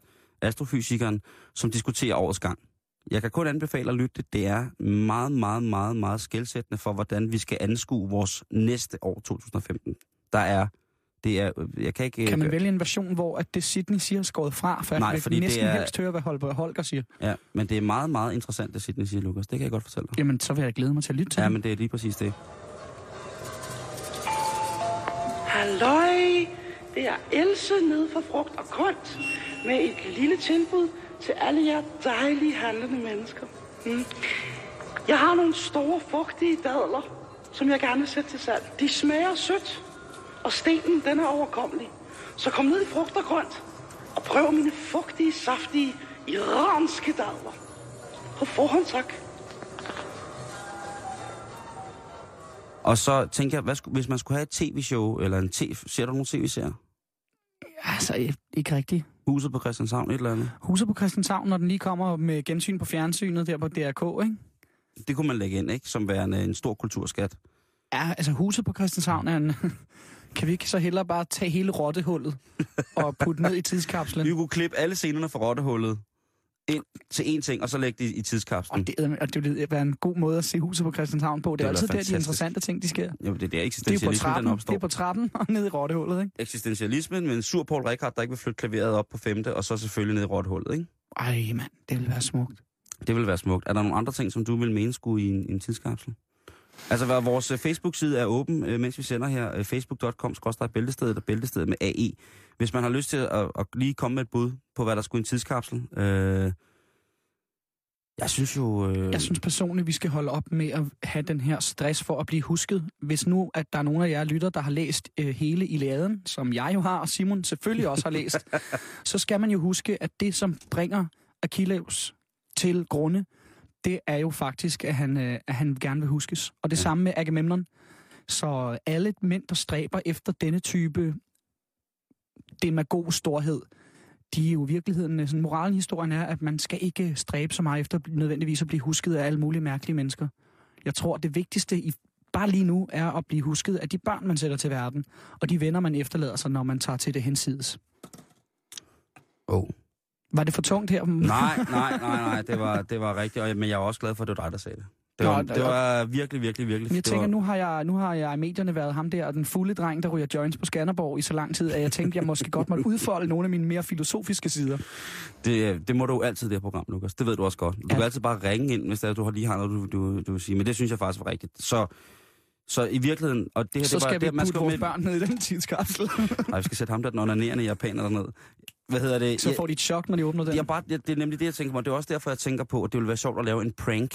astrofysikeren, som diskuterer årets gang. Jeg kan kun anbefale at lytte det. Det er meget, meget, meget, meget skældsættende for, hvordan vi skal anskue vores næste år 2015. Der er, det er, jeg kan ikke... Kan man øh, vælge en version, hvor at det Sydney siger er skåret fra? For Nej, jeg fordi vil det næsten er- helst høre, hvad Holger, Holger siger. Ja, men det er meget, meget interessant, det Sidney siger, Lukas. Det kan jeg godt fortælle dig. Jamen, så vil jeg glæde mig til at lytte til Ja, det. men det er lige præcis det. Halløj! Det er Else nede for frugt og grønt med et lille tilbud til alle jer dejlige handlende mennesker. Mm. Jeg har nogle store, fugtige dadler, som jeg gerne vil sætte til salg. De smager sødt, og stenen den er overkommelig. Så kom ned i frugt og grønt og prøv mine fugtige, saftige, iranske dadler. På forhånd tak. Og så tænker jeg, hvad skulle, hvis man skulle have et tv-show, eller en tv... Ser du nogle tv-serier? Altså, ikke- ikke rigtigt. Huset på Christianshavn, et eller andet? Huset på Christianshavn, når den lige kommer med gensyn på fjernsynet der på DRK, ikke? Det kunne man lægge ind, ikke? Som værende en stor kulturskat. Ja, altså huset på Christianshavn er en... Kan vi ikke så hellere bare tage hele rottehullet og putte ned i tidskapslen? Vi kunne klippe alle scenerne fra Rottehullet ind til én ting, og så lægge det i tidskapslen. Og det, er- og det vil være en god måde at se huset på Christianshavn på. Det er Det ville altid der, de interessante ting, de sker. Jo, det er der Det er på eksistentialismen, den trappen, det opstår. er på trappen og ned i rottehullet, ikke? Eksistentialismen med en sur Paul Rickard, der ikke vil flytte klaveret op på femte, og så selvfølgelig ned i Rottehullet, ikke? Ej, mand, det vil være smukt. Det vil være smukt. Er der nogle andre ting, som du vil mene skulle i en, en tidskapsel? Altså, vores øh, Facebook-side er åben, øh, mens vi sender her. øh, facebook.com bæltestedet og bæltestedet med AE. Hvis man har lyst til at, at lige komme med et bud på, hvad der skulle i en tidskapsel. Øh, jeg synes jo... Øh, Jeg synes personligt, vi skal holde op med at have den her stress for at blive husket. Hvis nu, at der er nogle af jer lytter, der har læst øh, hele Iliaden, som jeg jo har, og Simon selvfølgelig også har læst, så skal man jo huske, at det, som bringer Achilles til grunde, det er jo faktisk, at han, øh, at han gerne vil huskes. Og det ja. samme med Agamemnon. Så alle mænd, der stræber efter denne type demagog storhed, de er jo i virkeligheden, sådan, moralen i historien er, at man skal ikke stræbe så meget efter nødvendigvis at blive husket af alle mulige mærkelige mennesker. Jeg tror, det vigtigste i bare lige nu er at blive husket af de børn, man sætter til verden, og de venner, man efterlader sig, når man tager til det hensides. Oh. Var det for tungt her? Nej, nej, nej, nej, det var, det var rigtigt, og, men jeg er også glad for, at det var dig, der sagde det. Det var, Nå, det var virkelig, virkelig, virkelig... Jeg tænker, var, nu har jeg, nu har jeg i medierne været ham der, den fulde dreng, der ryger joints på Skanderborg i så lang tid, at jeg tænkte, jeg måske godt måtte udfolde nogle af mine mere filosofiske sider. Det, det må du altid, det her program, Lukas. Det ved du også godt. Du ja. kan altid bare ringe ind, hvis der, du har lige har noget, du, du, du vil sige. Men det synes jeg faktisk var rigtigt. Så, så i virkeligheden... Og det her, Så det var, skal vi det, man putte vores med, børn ned i den tidskapsel. Nej, vi skal sætte ham der, den onanerende japaner derned. Hvad hedder det? Så får de et chok, når de åbner den. jeg, bare, det, det er nemlig det, jeg tænker mig. Det er også derfor, jeg tænker på, at det ville være sjovt at lave en prank,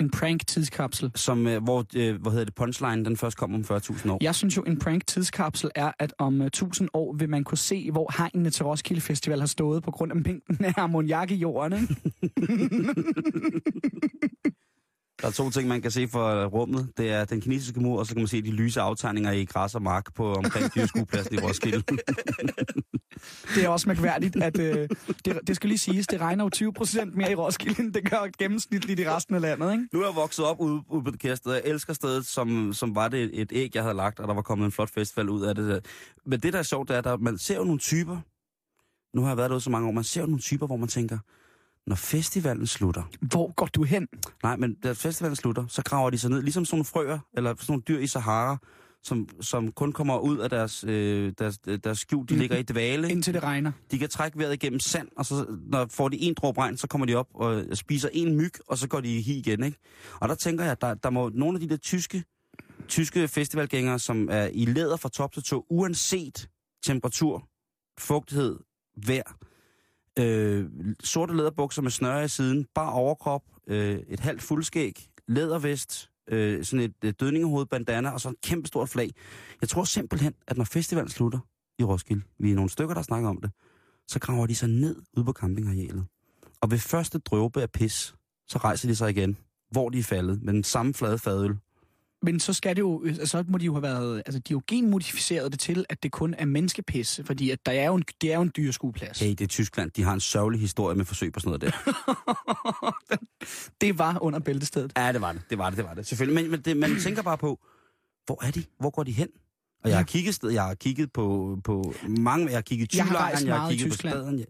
En prank-tidskapsel. som, øh, hvor, øh, hvad hedder det, punchline, den først kommer om 40.000 år. Jeg synes jo, en prank-tidskapsel er, at om uh, 1000 år vil man kunne se, hvor hegnene til Roskilde Festival har stået på grund af mængden af ammoniak i jorden. Ikke? Der er to ting, man kan se fra rummet. Det er den kinesiske mur, og så kan man se de lyse aftegninger i græs og mark på omkring dyrskuepladsen i Roskilde. Det er også mærkværdigt, at uh, det, det skal lige siges, det regner jo 20 procent mere i Roskilde, end det gør gennemsnitligt i resten af landet. Ikke? Nu er jeg vokset op ude, ude på det kære sted. Jeg elsker stedet, som, som var det et æg, jeg havde lagt, og der var kommet en flot festival ud af det. Der. Men det, der er sjovt, det er, at man ser jo nogle typer. Nu har jeg været derude så mange år. Man ser jo nogle typer, hvor man tænker, når festivalen slutter, Hvor går du hen? Nej, men da festivalen slutter, så graver de sig ned, ligesom sådan nogle frøer, eller sådan nogle dyr i Sahara, som, som kun kommer ud af deres, øh, deres, deres skjul. De ligger i dvale. Indtil det regner. De kan trække vejret igennem sand, og så når får de en dråbe regn, så kommer de op og spiser en myg, og så går de i hi igen. Ikke? Og der tænker jeg, der, der må nogle af de der tyske, tyske festivalgængere, som er i læder fra top til tå, uanset temperatur, fugtighed, vejr, øh, sorte læderbukser med snøre i siden, bare overkrop, øh, et halvt fuldskæg, lædervest, øh, sådan et, øh, dødningehoved, bandana og så et kæmpe stort flag. Jeg tror simpelthen, at når festivalen slutter i Roskilde, vi er nogle stykker, der snakker om det, så graver de sig ned ude på campingarealet. Og ved første drøbe af pis, så rejser de sig igen, hvor de er faldet, med den samme flade fadøl. Men så skal det jo, så må de jo have været, altså de har jo genmodificeret det til, at det kun er menneskepis, fordi at der er jo en, det er jo en dyreskueplads. Hey, det er Tyskland. De har en sørgelig historie med forsøg på sådan noget der. det var under bæltestedet. Ja, det var det. Det var det, det var det. Selvfølgelig. Men, men det, man tænker bare på, hvor er de? Hvor går de hen? Og jeg har kigget, sted, jeg har kigget på, på mange, jeg har kigget i Jeg har jeg har kigget på Tyskland. staden. Ja.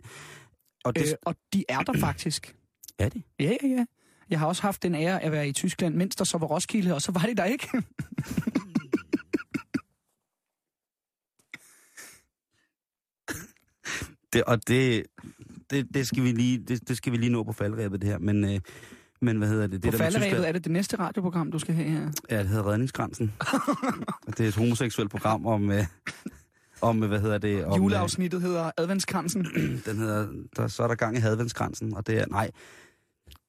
Og det, Øh, og de er der faktisk. er de? Ja, ja, ja. Jeg har også haft den ære at være i Tyskland, mens der så var Roskilde, og så var det der ikke. det og det, det, det, skal vi lige, det, det skal vi lige nå på faldrebet, det her. Men, øh, men hvad hedder det? det På der Tyskland- er det det næste radioprogram, du skal have her. Ja, det hedder Redningsgrænsen. Det er et homoseksuelt program om, øh, om hvad hedder det? Om, øh, Juleafsnittet hedder Adventskransen. Den hedder, der, så er der gang i hadvendsgrænsen, og det er, nej,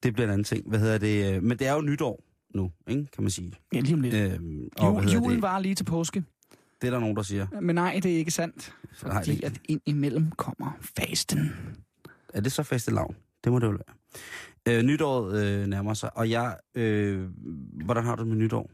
det bliver en anden ting. Hvad hedder det? øh, Men det er jo nytår nu, ikke, kan man sige. Ja, lige om lidt. Øhm, og, Jul, julen det? var lige til påske. det er der nogen, der siger. Men nej, det er ikke sandt. Nej, Fordi det- at ind imellem kommer fasten. Er det så faste lavn? Det må det jo være. Øh, nytåret øh, nærmer sig, og jeg... Øh, hvordan har du det med nytår?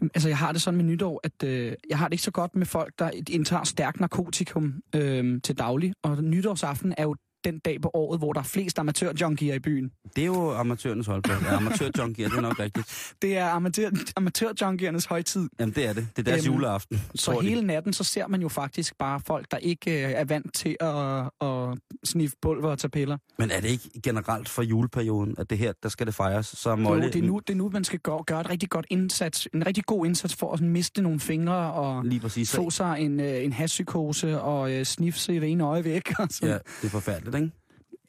Jamen, Altså, jeg har det sådan med nytår, at øh, jeg har det ikke så godt med folk, der indtager stærk narkotikum øh, til daglig. Og nytårsaften er jo den dag på året, hvor der er flest amatørjunkier i byen. Det er jo amatørernes holdplads. Ja, amatørjunkier, det er nok rigtigt. Det er amatør, amatørjunkiernes højtid. Jamen, det er det. Det er deres Øhm, juleaften. Så de. hele natten, så ser man jo faktisk bare folk, der ikke øh, er vant til at, at sniffe pulver og tage piller. Men er det ikke generelt for juleperioden, at det her, der skal det fejres? Så Jo, det, er nu, det er nu, man skal gøre, gøre et rigtig godt indsats, en rigtig god indsats for at sådan miste nogle fingre og Lige præcis. få sig en, øh, en hashpsykose og øh, snifse i det ene øje væk. Og sådan. ja, det er forfærdeligt, ikke?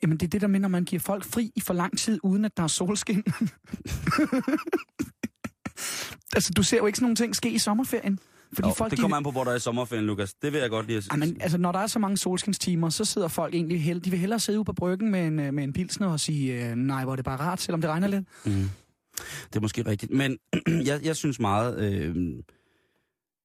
Jamen, det er det, der mener, man giver folk fri i for lang tid, uden at der er solskin. altså, du ser jo ikke sådan nogle ting ske i sommerferien. Fordi Jo, folk, det kommer an på, hvor der er i sommerferien, Lukas. Det vil jeg godt lige at de, Jamen, altså, når der er så mange solskinstimer, så sidder folk egentlig hell- de vil hellere sidde ude på bryggen med en, øh, med en pilsner og sige, øh, nej, hvor er det bare rart, selvom det regner lidt. Mm. Det er måske rigtigt. Men jeg, jeg synes meget, øh,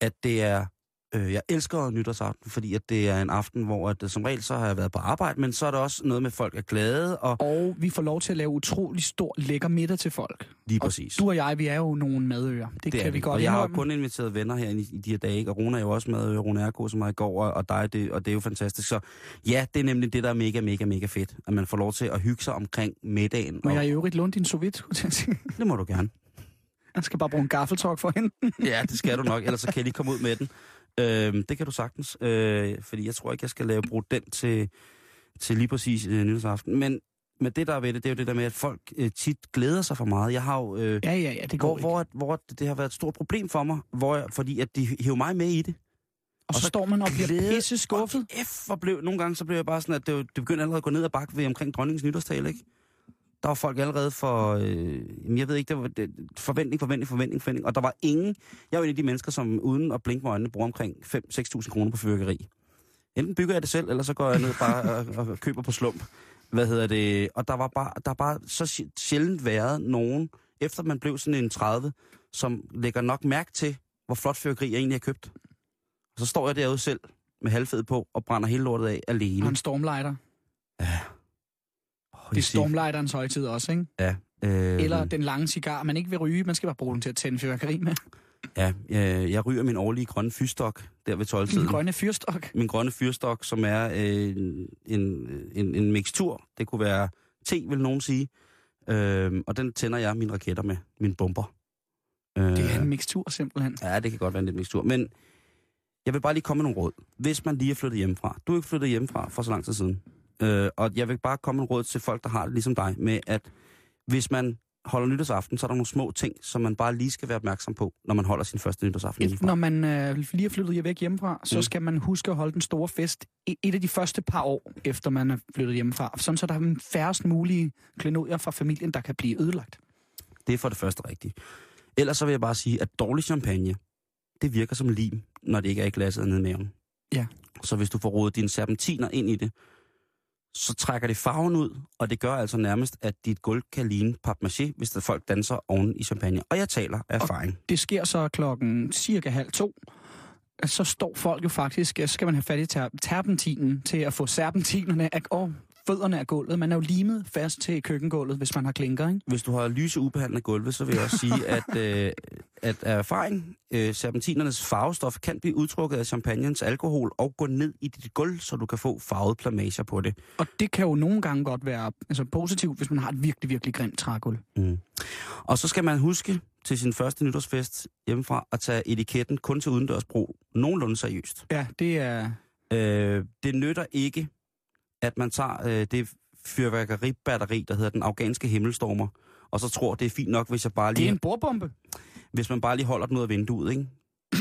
at det er Øh, jeg elsker nytårsaften, fordi at det er en aften, hvor at, øh, som regel så har jeg været på arbejde, men så er der også noget med, at folk er glade, og Og vi får lov til at lave utrolig stor, lækker middag til folk. lige Og præcis. du og jeg, vi er jo nogle madøer. Det, det kan er vi godt Og jeg har kun inviteret venner her i, i de her dage, ikke? og Rune er jo også med, Rune Erko, som er i går, og, og dig, det, og det er jo fantastisk. Så ja, det er nemlig det, der er mega, mega, mega fedt, at man får lov til at hygge sig omkring middagen. Må og, jeg i øvrigt låne din at sige. Det må du gerne. Jeg skal bare bruge en gaffeltruck for hende. Ja, det skal du nok, ellers så kan jeg lige komme ud med den. Øhm, det kan du sagtens, øh, fordi jeg tror ikke, jeg skal lave bruge den til, til lige præcis øh, nytårsaften. Men, men det, der er ved det, det er jo det der med, at folk øh, tit glæder sig for meget. Jeg har jo... Øh, Ja, ja, ja, det går hvor, ikke. hvor, hvor det har været et stort problem for mig, hvor jeg, fordi at de hæver mig med i det. Og så og så står man og bliver glæde- pisse skuffet. Og F, hvor blev, nogle gange så blev jeg bare sådan, at det, det begyndte allerede at gå ned ad bakke ved omkring dronningens nytårstale, ikke? Der var folk allerede for, øh, jeg ved ikke, det var det, forventning, forventning, forventning, forventning. Og der var ingen, jeg er jo en af de mennesker, som uden at blinke med øjnene, bruger omkring 5-6.000 kroner på fyrværkeri. Enten bygger jeg det selv, eller så går jeg ned bare og, og køber på slump. Hvad hedder det? Og der var bare, der har bare så sj- sjældent været nogen, efter man blev sådan en 30, som lægger nok mærke til, hvor flot fyrværkeri jeg egentlig har købt. Og så står jeg derude selv med halvfed på og brænder hele lortet af alene. Og en stormlighter. Oh, Det er stormlighterens højtid også, ikke? Ja. Øh, Eller den lange cigar, man ikke vil ryge. Man skal bare bruge den til at tænde fyrværkeri med. Ja, jeg, jeg ryger min årlige grønne fyrstok der ved 12 Min grønne fyrstok. Min grønne fyrstok, som er øh, en, en, en mixtur. Det kunne være te, vil nogen sige. Øh, og den tænder jeg mine raketter med. Min bomber. Øh, Det er en mixtur simpelthen. Ja, det kan godt være en lidt mixtur. Men jeg vil bare lige komme med nogle råd. Hvis man lige er flyttet hjemmefra. Du er ikke flyttet hjemmefra for så lang tid siden. Øh, og jeg vil bare komme med nogle råd til folk, der har det ligesom dig, med at hvis man holder nytårsaften, så er der nogle små ting, som man bare lige skal være opmærksom på, når man holder sin første nytårsaften Et, hjemmefra. når man øh, lige er flyttet væk hjemmefra, så Mm. skal man huske at holde den store fest et af de første par år, efter man er flyttet hjemmefra. Sådan så der er færrest mulige klenodier fra familien, der kan blive ødelagt. Det er for det første rigtigt. Ellers så vil jeg bare sige, at dårlig champagne, det virker som lim, når det ikke er i glasset nede i maven. Ja. Så hvis du får rodet dine serpentiner ind i det, så trækker det farven ud, og det gør altså nærmest, at dit gulv kan ligne papmaché, hvis der folk danser oven i champagne. Og jeg taler af erfaring. Det sker så klokken cirka halv to. Så står folk jo faktisk, så skal man have fat i ter- terpentinen til at få serpentinerne af, og fødderne af gulvet. Man er jo limet fast til køkkengulvet, hvis man har klinker, ikke? Hvis du har lyse ubehandlet gulve, så vil jeg også sige, at, øh, at af erfaring, øh, serpentinernes farvestof kan blive udtrukket af champagnens alkohol og gå ned i dit gulv, så du kan få farvet plamager på det. Og det kan jo nogle gange godt være altså, positivt, hvis man har et virkelig, virkelig grimt trægulv. Mm. Og så skal man huske til sin første nytårsfest hjemmefra at tage etiketten kun til udendørsbrug nogenlunde seriøst. Ja, det er... Øh, det nytter ikke, at man tager øh, det fyrværkeribatteri, der hedder den afghanske himmelstormer, og så tror, det er fint nok, hvis jeg bare Det er lige, en bordbombe. hvis man bare lige holder den ud af vinduet, ikke?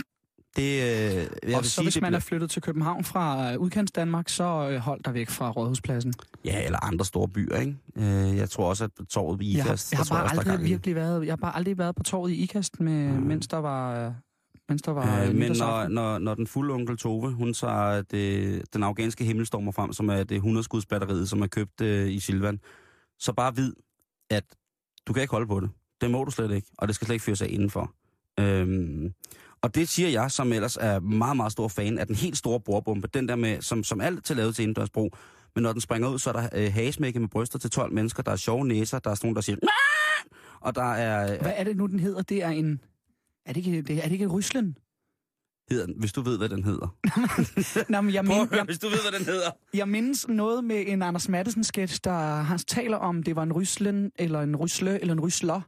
Det, øh, jeg og så sige, hvis man bliver- er flyttet til København fra øh, udkants Danmark, så øh, hold dig væk fra Rådhuspladsen. Ja, eller andre store byer, ikke? Øh, jeg tror også, at på torvet i Jeg har, Ikast, jeg har bare aldrig virkelig været, jeg har bare aldrig været på torvet i Ikast, med, Mm. mens der var, mens der var Øh, men når, når, når den fulde onkel Tove, hun tager det, den afghanske himmelstormer frem, som er det 100-skudsbatteriet, som er købt øh, i Silvan, så bare vid, at du kan ikke holde på det. Det må du slet ikke, og det skal slet ikke fyres af indenfor. Øhm, og det siger jeg, som ellers er meget, meget stor fan af den helt store bordbombe, den der med, som, som alt er lavet til indendørsbrug. Men når den springer ud, så er der øh, hagesmække med bryster til 12 mennesker, der er sjove næser, der er sådan nogen, der siger, "Nah!" og der er, Hvad er det nu, den hedder? Det er en... Er det ikke, det, er det ikke Ryslen? hedder, den- hvis du ved, hvad den hedder. Nå, men jeg, Prøv min, at høre, jeg, hvis du ved, hvad den hedder. jeg mindes noget med en Anders Madsen-sketch, der han taler om, det var en Ryslen, eller en Rysle, eller en Rysler.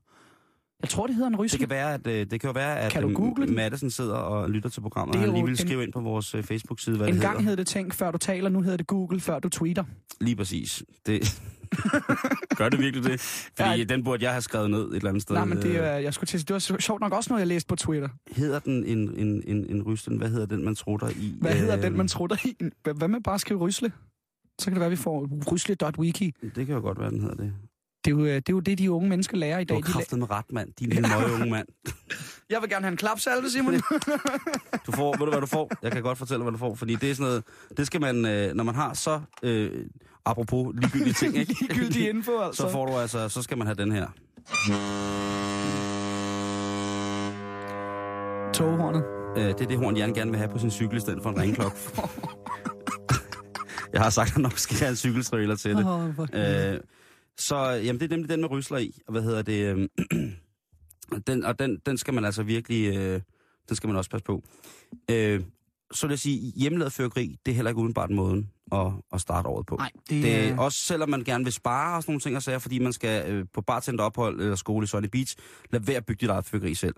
Jeg tror, det hedder en Det Rysle. kan være, at øh, det kan jo være, at Kan du google? Madison sidder og lytter til programmet. Det er Han lige vil en- skrive ind på vores øh, Facebook-side, hvad En det gang hedder. hed det tænk, før du taler, nu hedder det Google, før du tweeter. Lige præcis. Det... Gør det virkelig det? Fordi Ja. den burde jeg have skrevet ned et eller andet sted. Nej, men det, er, jeg skulle til, at det var sjovt nok også noget, jeg læste på Twitter. Hedder den en, en, en, en ryslen? Hvad hedder den, man trutter i? Hvad hedder den, man trutter i? Hvad med bare at skrive Rysle? Så kan det være, vi får rysle.wiki. Det kan jo godt være, den hedder det. Det er, jo, øh, det er jo det, de unge mennesker lærer i Du dag. har De lærer. kraftet med ret, mand. Din lille møge unge mand. Jeg vil gerne have en klapsalve, Simon. Du får, ved du hvad du får? Jeg kan godt fortælle, hvad du får, fordi det er sådan noget, det skal man, øh, når man har så, øh, apropos ligegyldige ting, ikke? Ligegyldig info, altså. så får du altså, så skal man have den her. Toghornet. Øh, det er det horn, Jan gerne vil have på sin cykel i stedet for en ringklokke. jeg har sagt, at nok skal have en cykeltrailer til det. Hvor- Øh, så jamen, det er nemlig den med rysler i. Og hvad hedder det? øhm, den, og den, den skal man altså virkelig... Øh, den skal man også passe på. Øh, så vil jeg sige, hjemmelavet fyrkeri, det er heller ikke udenbart måden at, at starte året på. Nej, det, Det er er... også selvom man gerne vil spare og sådan nogle ting og sager, fordi man skal øh, på bartenderophold eller skole i Sunny Beach, lad være at bygge dit eget fyrkeri selv.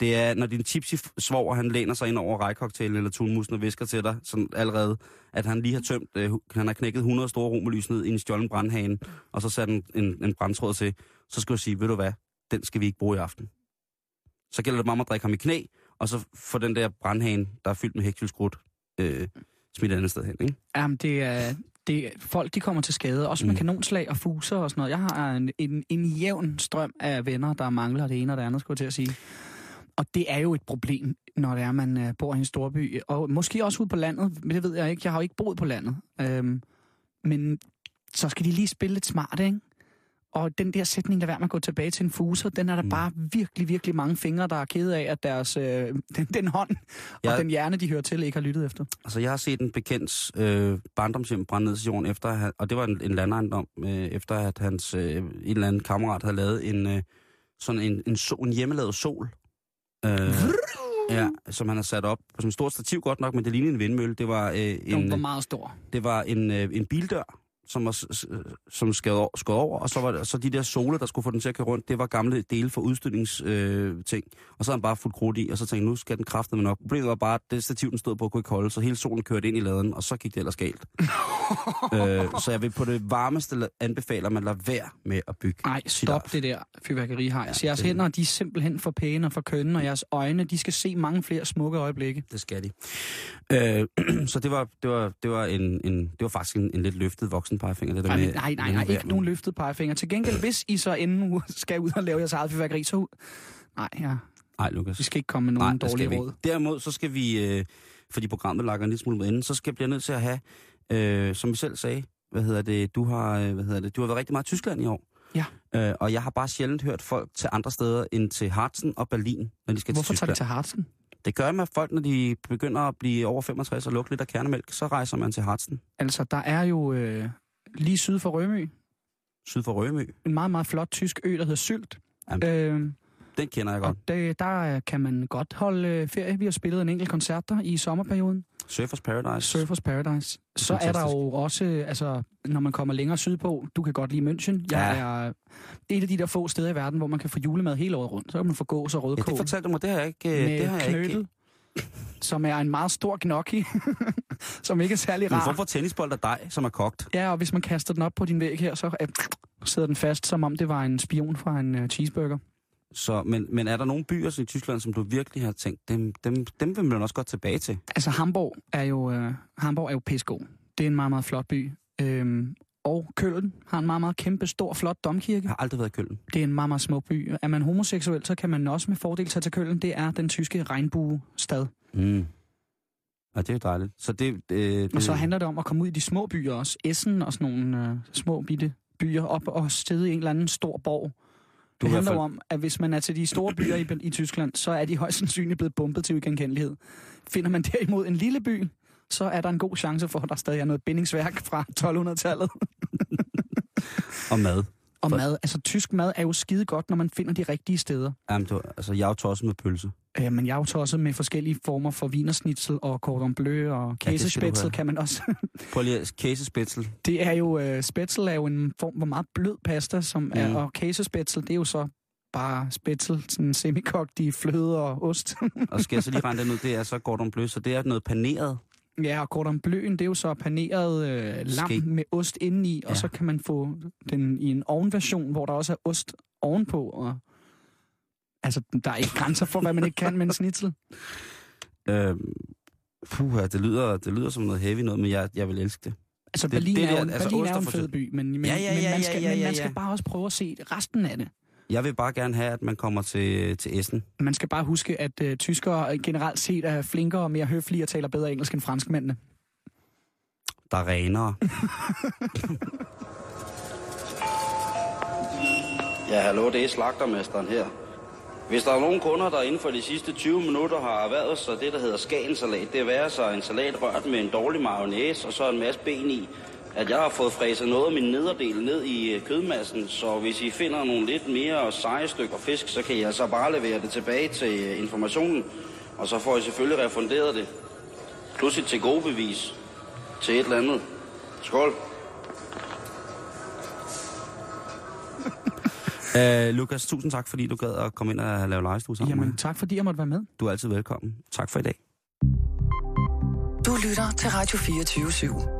Det er, når din tipsy svoger, han læner sig ind over rejkoktailen eller tunmusen og visker til dig, sådan allerede, at han lige har tømt, øh, han har knækket 100 store romerlys ned i en stjålen brandhane, og så sat en, en, en brandtråd til, så skal du sige, ved du hvad, den skal vi ikke bruge i aften. Så gælder det bare om at drikke ham i knæ, og så få den der brandhane, der er fyldt med hækkelskrudt, øh, smidt et andet sted hen, ikke? Jamen, det er, det folk de kommer til skade, også med mm. kanonslag og fuser og sådan noget. Jeg har en, en, en jævn strøm af venner, der mangler det ene og det andet, skulle jeg til at sige. Og det er jo et problem, når det er, man uh, bor i en storby. Og måske også ude på landet, men det ved jeg ikke. Jeg har jo ikke boet på landet. Øhm, men så skal de lige spille lidt smart, ikke? Og den der sætning, lad være med at gå tilbage til en fuser, den er der Mm. bare virkelig, virkelig mange fingre, der er kede af, at deres, øh, den, den hånd Jeg- og den hjerne, de hører til, ikke har lyttet efter. Altså, jeg har set en bekendts øh, barndomshjem brænde ned til jorden, efter, og det var en, en landejendom, øh, efter at hans øh, en eller anden kammerat havde lavet en, øh, sådan en, en, sol, en hjemmelavet sol. Øh, ja, som han har sat op sådan et stort stativ godt nok, men det lignede en vindmølle. Det var, øh, Den en, var meget stor. det var en, øh, en bildør, som var som skød over, og så var det, så de der sole, der skulle få den til at køre rundt, det var gamle dele for udstykningsting. Øh, ting. og så havde han bare fuldt krudt i, og så tænkte jeg, nu skal den kræfte med nok. Problemet var bare, at det stativ, den stod på, kunne ikke holde, så hele solen kørte ind i laden, og så gik det ellers galt. øh, så jeg vil på det varmeste anbefale, at man lader være med at bygge. Nej, sit stop eget. det der fyrværkeri har. Ja, jeres det- hænder, de er simpelthen for pæne og for kønne, og jeres øjne, de skal se mange flere smukke øjeblikke. Det skal de. Øh, så det var, det var, det var, en, en, det var faktisk en, en lidt løftet voksen pegefinger. Det der Nej, med, nej, nej, nej, ikke nogen løftet pegefinger. Til gengæld, hvis I så endnu skal ud og lave jeres eget fyrværkeri, så... Nej, ja, Nej, Lukas. vi skal ikke komme med nogen skal dårlige råd. Derimod, så skal vi, øh, fordi programmet lakker en lille smule med enden, så skal jeg blive nødt til at have, øh, som vi selv sagde, hvad hedder det, du har, øh, hvad hedder det, du har været rigtig meget i Tyskland i år. Ja. Øh, og jeg har bare sjældent hørt folk til andre steder end til Harzen og Berlin, når de skal Hvorfor til tager de Tyskland. til Harzen? Det gør med folk, når de begynder at blive over 65 og lugte lidt af kernemælk, så rejser man til Harzen, Altså, der er jo øh, lige syd for Rømø, syd for Rømø. en meget, meget flot tysk ø, der hedder Sylt. Jamen, Øh, Den kender jeg og godt. det, der øh, kan man godt holde øh, ferie. Vi har spillet en enkelt koncert der i sommerperioden. Surfers Paradise. Surfers Paradise. Så er der jo også, altså, når man kommer længere sydpå, du kan godt lide München. Jeg Ja. er det er et af de der få steder i verden, hvor man kan få julemad hele året rundt. Så kan man få gås og Ja, rødkål det fortalte du mig, det har jeg ikke... øh, med det har jeg ikke. Som er en meget stor gnocchi, som ikke er særlig En form rar. for tennisbold af dig, som er kogt. Ja, og hvis man kaster den op på din væg her, så øh, sidder den fast, som om det var en spion fra en uh, cheeseburger. Så, men, men er der nogle byer i Tyskland, som du virkelig har tænkt, dem, dem, dem vil man også godt tilbage til? Altså, Hamburg er jo, øh, Hamburg er jo pissegod. Det er en meget, meget flot by. Øhm, og Køln har en meget, meget kæmpe, stor, flot domkirke. Jeg har aldrig været i Køln. Det er en meget, meget smuk by. Er man homoseksuel, så kan man også med fordel tage til Køln. Det er den tyske regnbuestad. Mm. Ja, det er jo dejligt. Så det, øh, det, Og så handler det om at komme ud i de små byer også. Essen og sådan nogle øh, små bitte byer op og sidde i en eller anden stor borg. Du Det er handler fald- om, at hvis man er til de store byer i, i Tyskland, så er de højst sandsynligt blevet bumpet til uigenkendelighed. Finder man derimod en lille by, så er der en god chance for, at der stadig er noget bindingsværk fra 1200-tallet. Og mad. Og For- mad, altså tysk mad er jo skide godt, når man finder de rigtige steder. Jamen, du, altså, jeg er jo tosset med pølse. Øh, men jeg er jo tosset med forskellige former for vinersnitzel og cordon bleu og käsespetzel have. kan man også. Prøv lige at käsespetzel. det er jo, uh, spetzel er jo en form for meget blød pasta, som er, Mm. og käsespetzel, det er jo så bare spetzel, sådan semikogt i fløde og ost. Og skal jeg så lige regne den ud, det er så Gordon Bleu, så det er noget paneret. Ja, og cordon bleuen, det er jo så paneret øh, lam med ost indeni, og Ja. så kan man få den i en ovenversion, hvor der også er ost ovenpå. Og, altså, der er ikke grænser for, hvad man ikke kan med en snitsel. Øhm, puh, det lyder, det lyder som noget heavy noget, men jeg, jeg vil elske det. Altså, Det- Berlin, det er, jo, altså, Berlin er jo en fed by, men, men, Ja, ja, men, ja, man, skal, ja, ja, men man skal bare også prøve at se resten af det. Jeg vil bare gerne have, at man kommer til, til Essen. Man skal bare huske, at uh, tyskere generelt set er flinkere og mere høflige og taler bedre engelsk end franskmændene. Der er renere. Ja, hallo, det er slagtermesteren her. Hvis der er nogen kunder, der inden for de sidste 20 minutter har erhvervet sig det, der hedder skagensalat, det er sig en salat rørt med en dårlig mayonnaise og så en masse ben i, at jeg har fået fræset noget af min nederdel ned i øh, kødmassen, så hvis I finder nogle lidt mere seje stykker fisk, så kan jeg så bare levere det tilbage til øh, informationen, og så får I selvfølgelig refunderet det. Plus et til gode bevis til et eller andet. Skål. Uh, Lukas, tusind tak, fordi du gad at komme ind og lave legestue sammen med Jamen, mig. tak fordi jeg måtte være med. Du er altid velkommen. Tak for i dag. Du lytter til Radio 24 /7.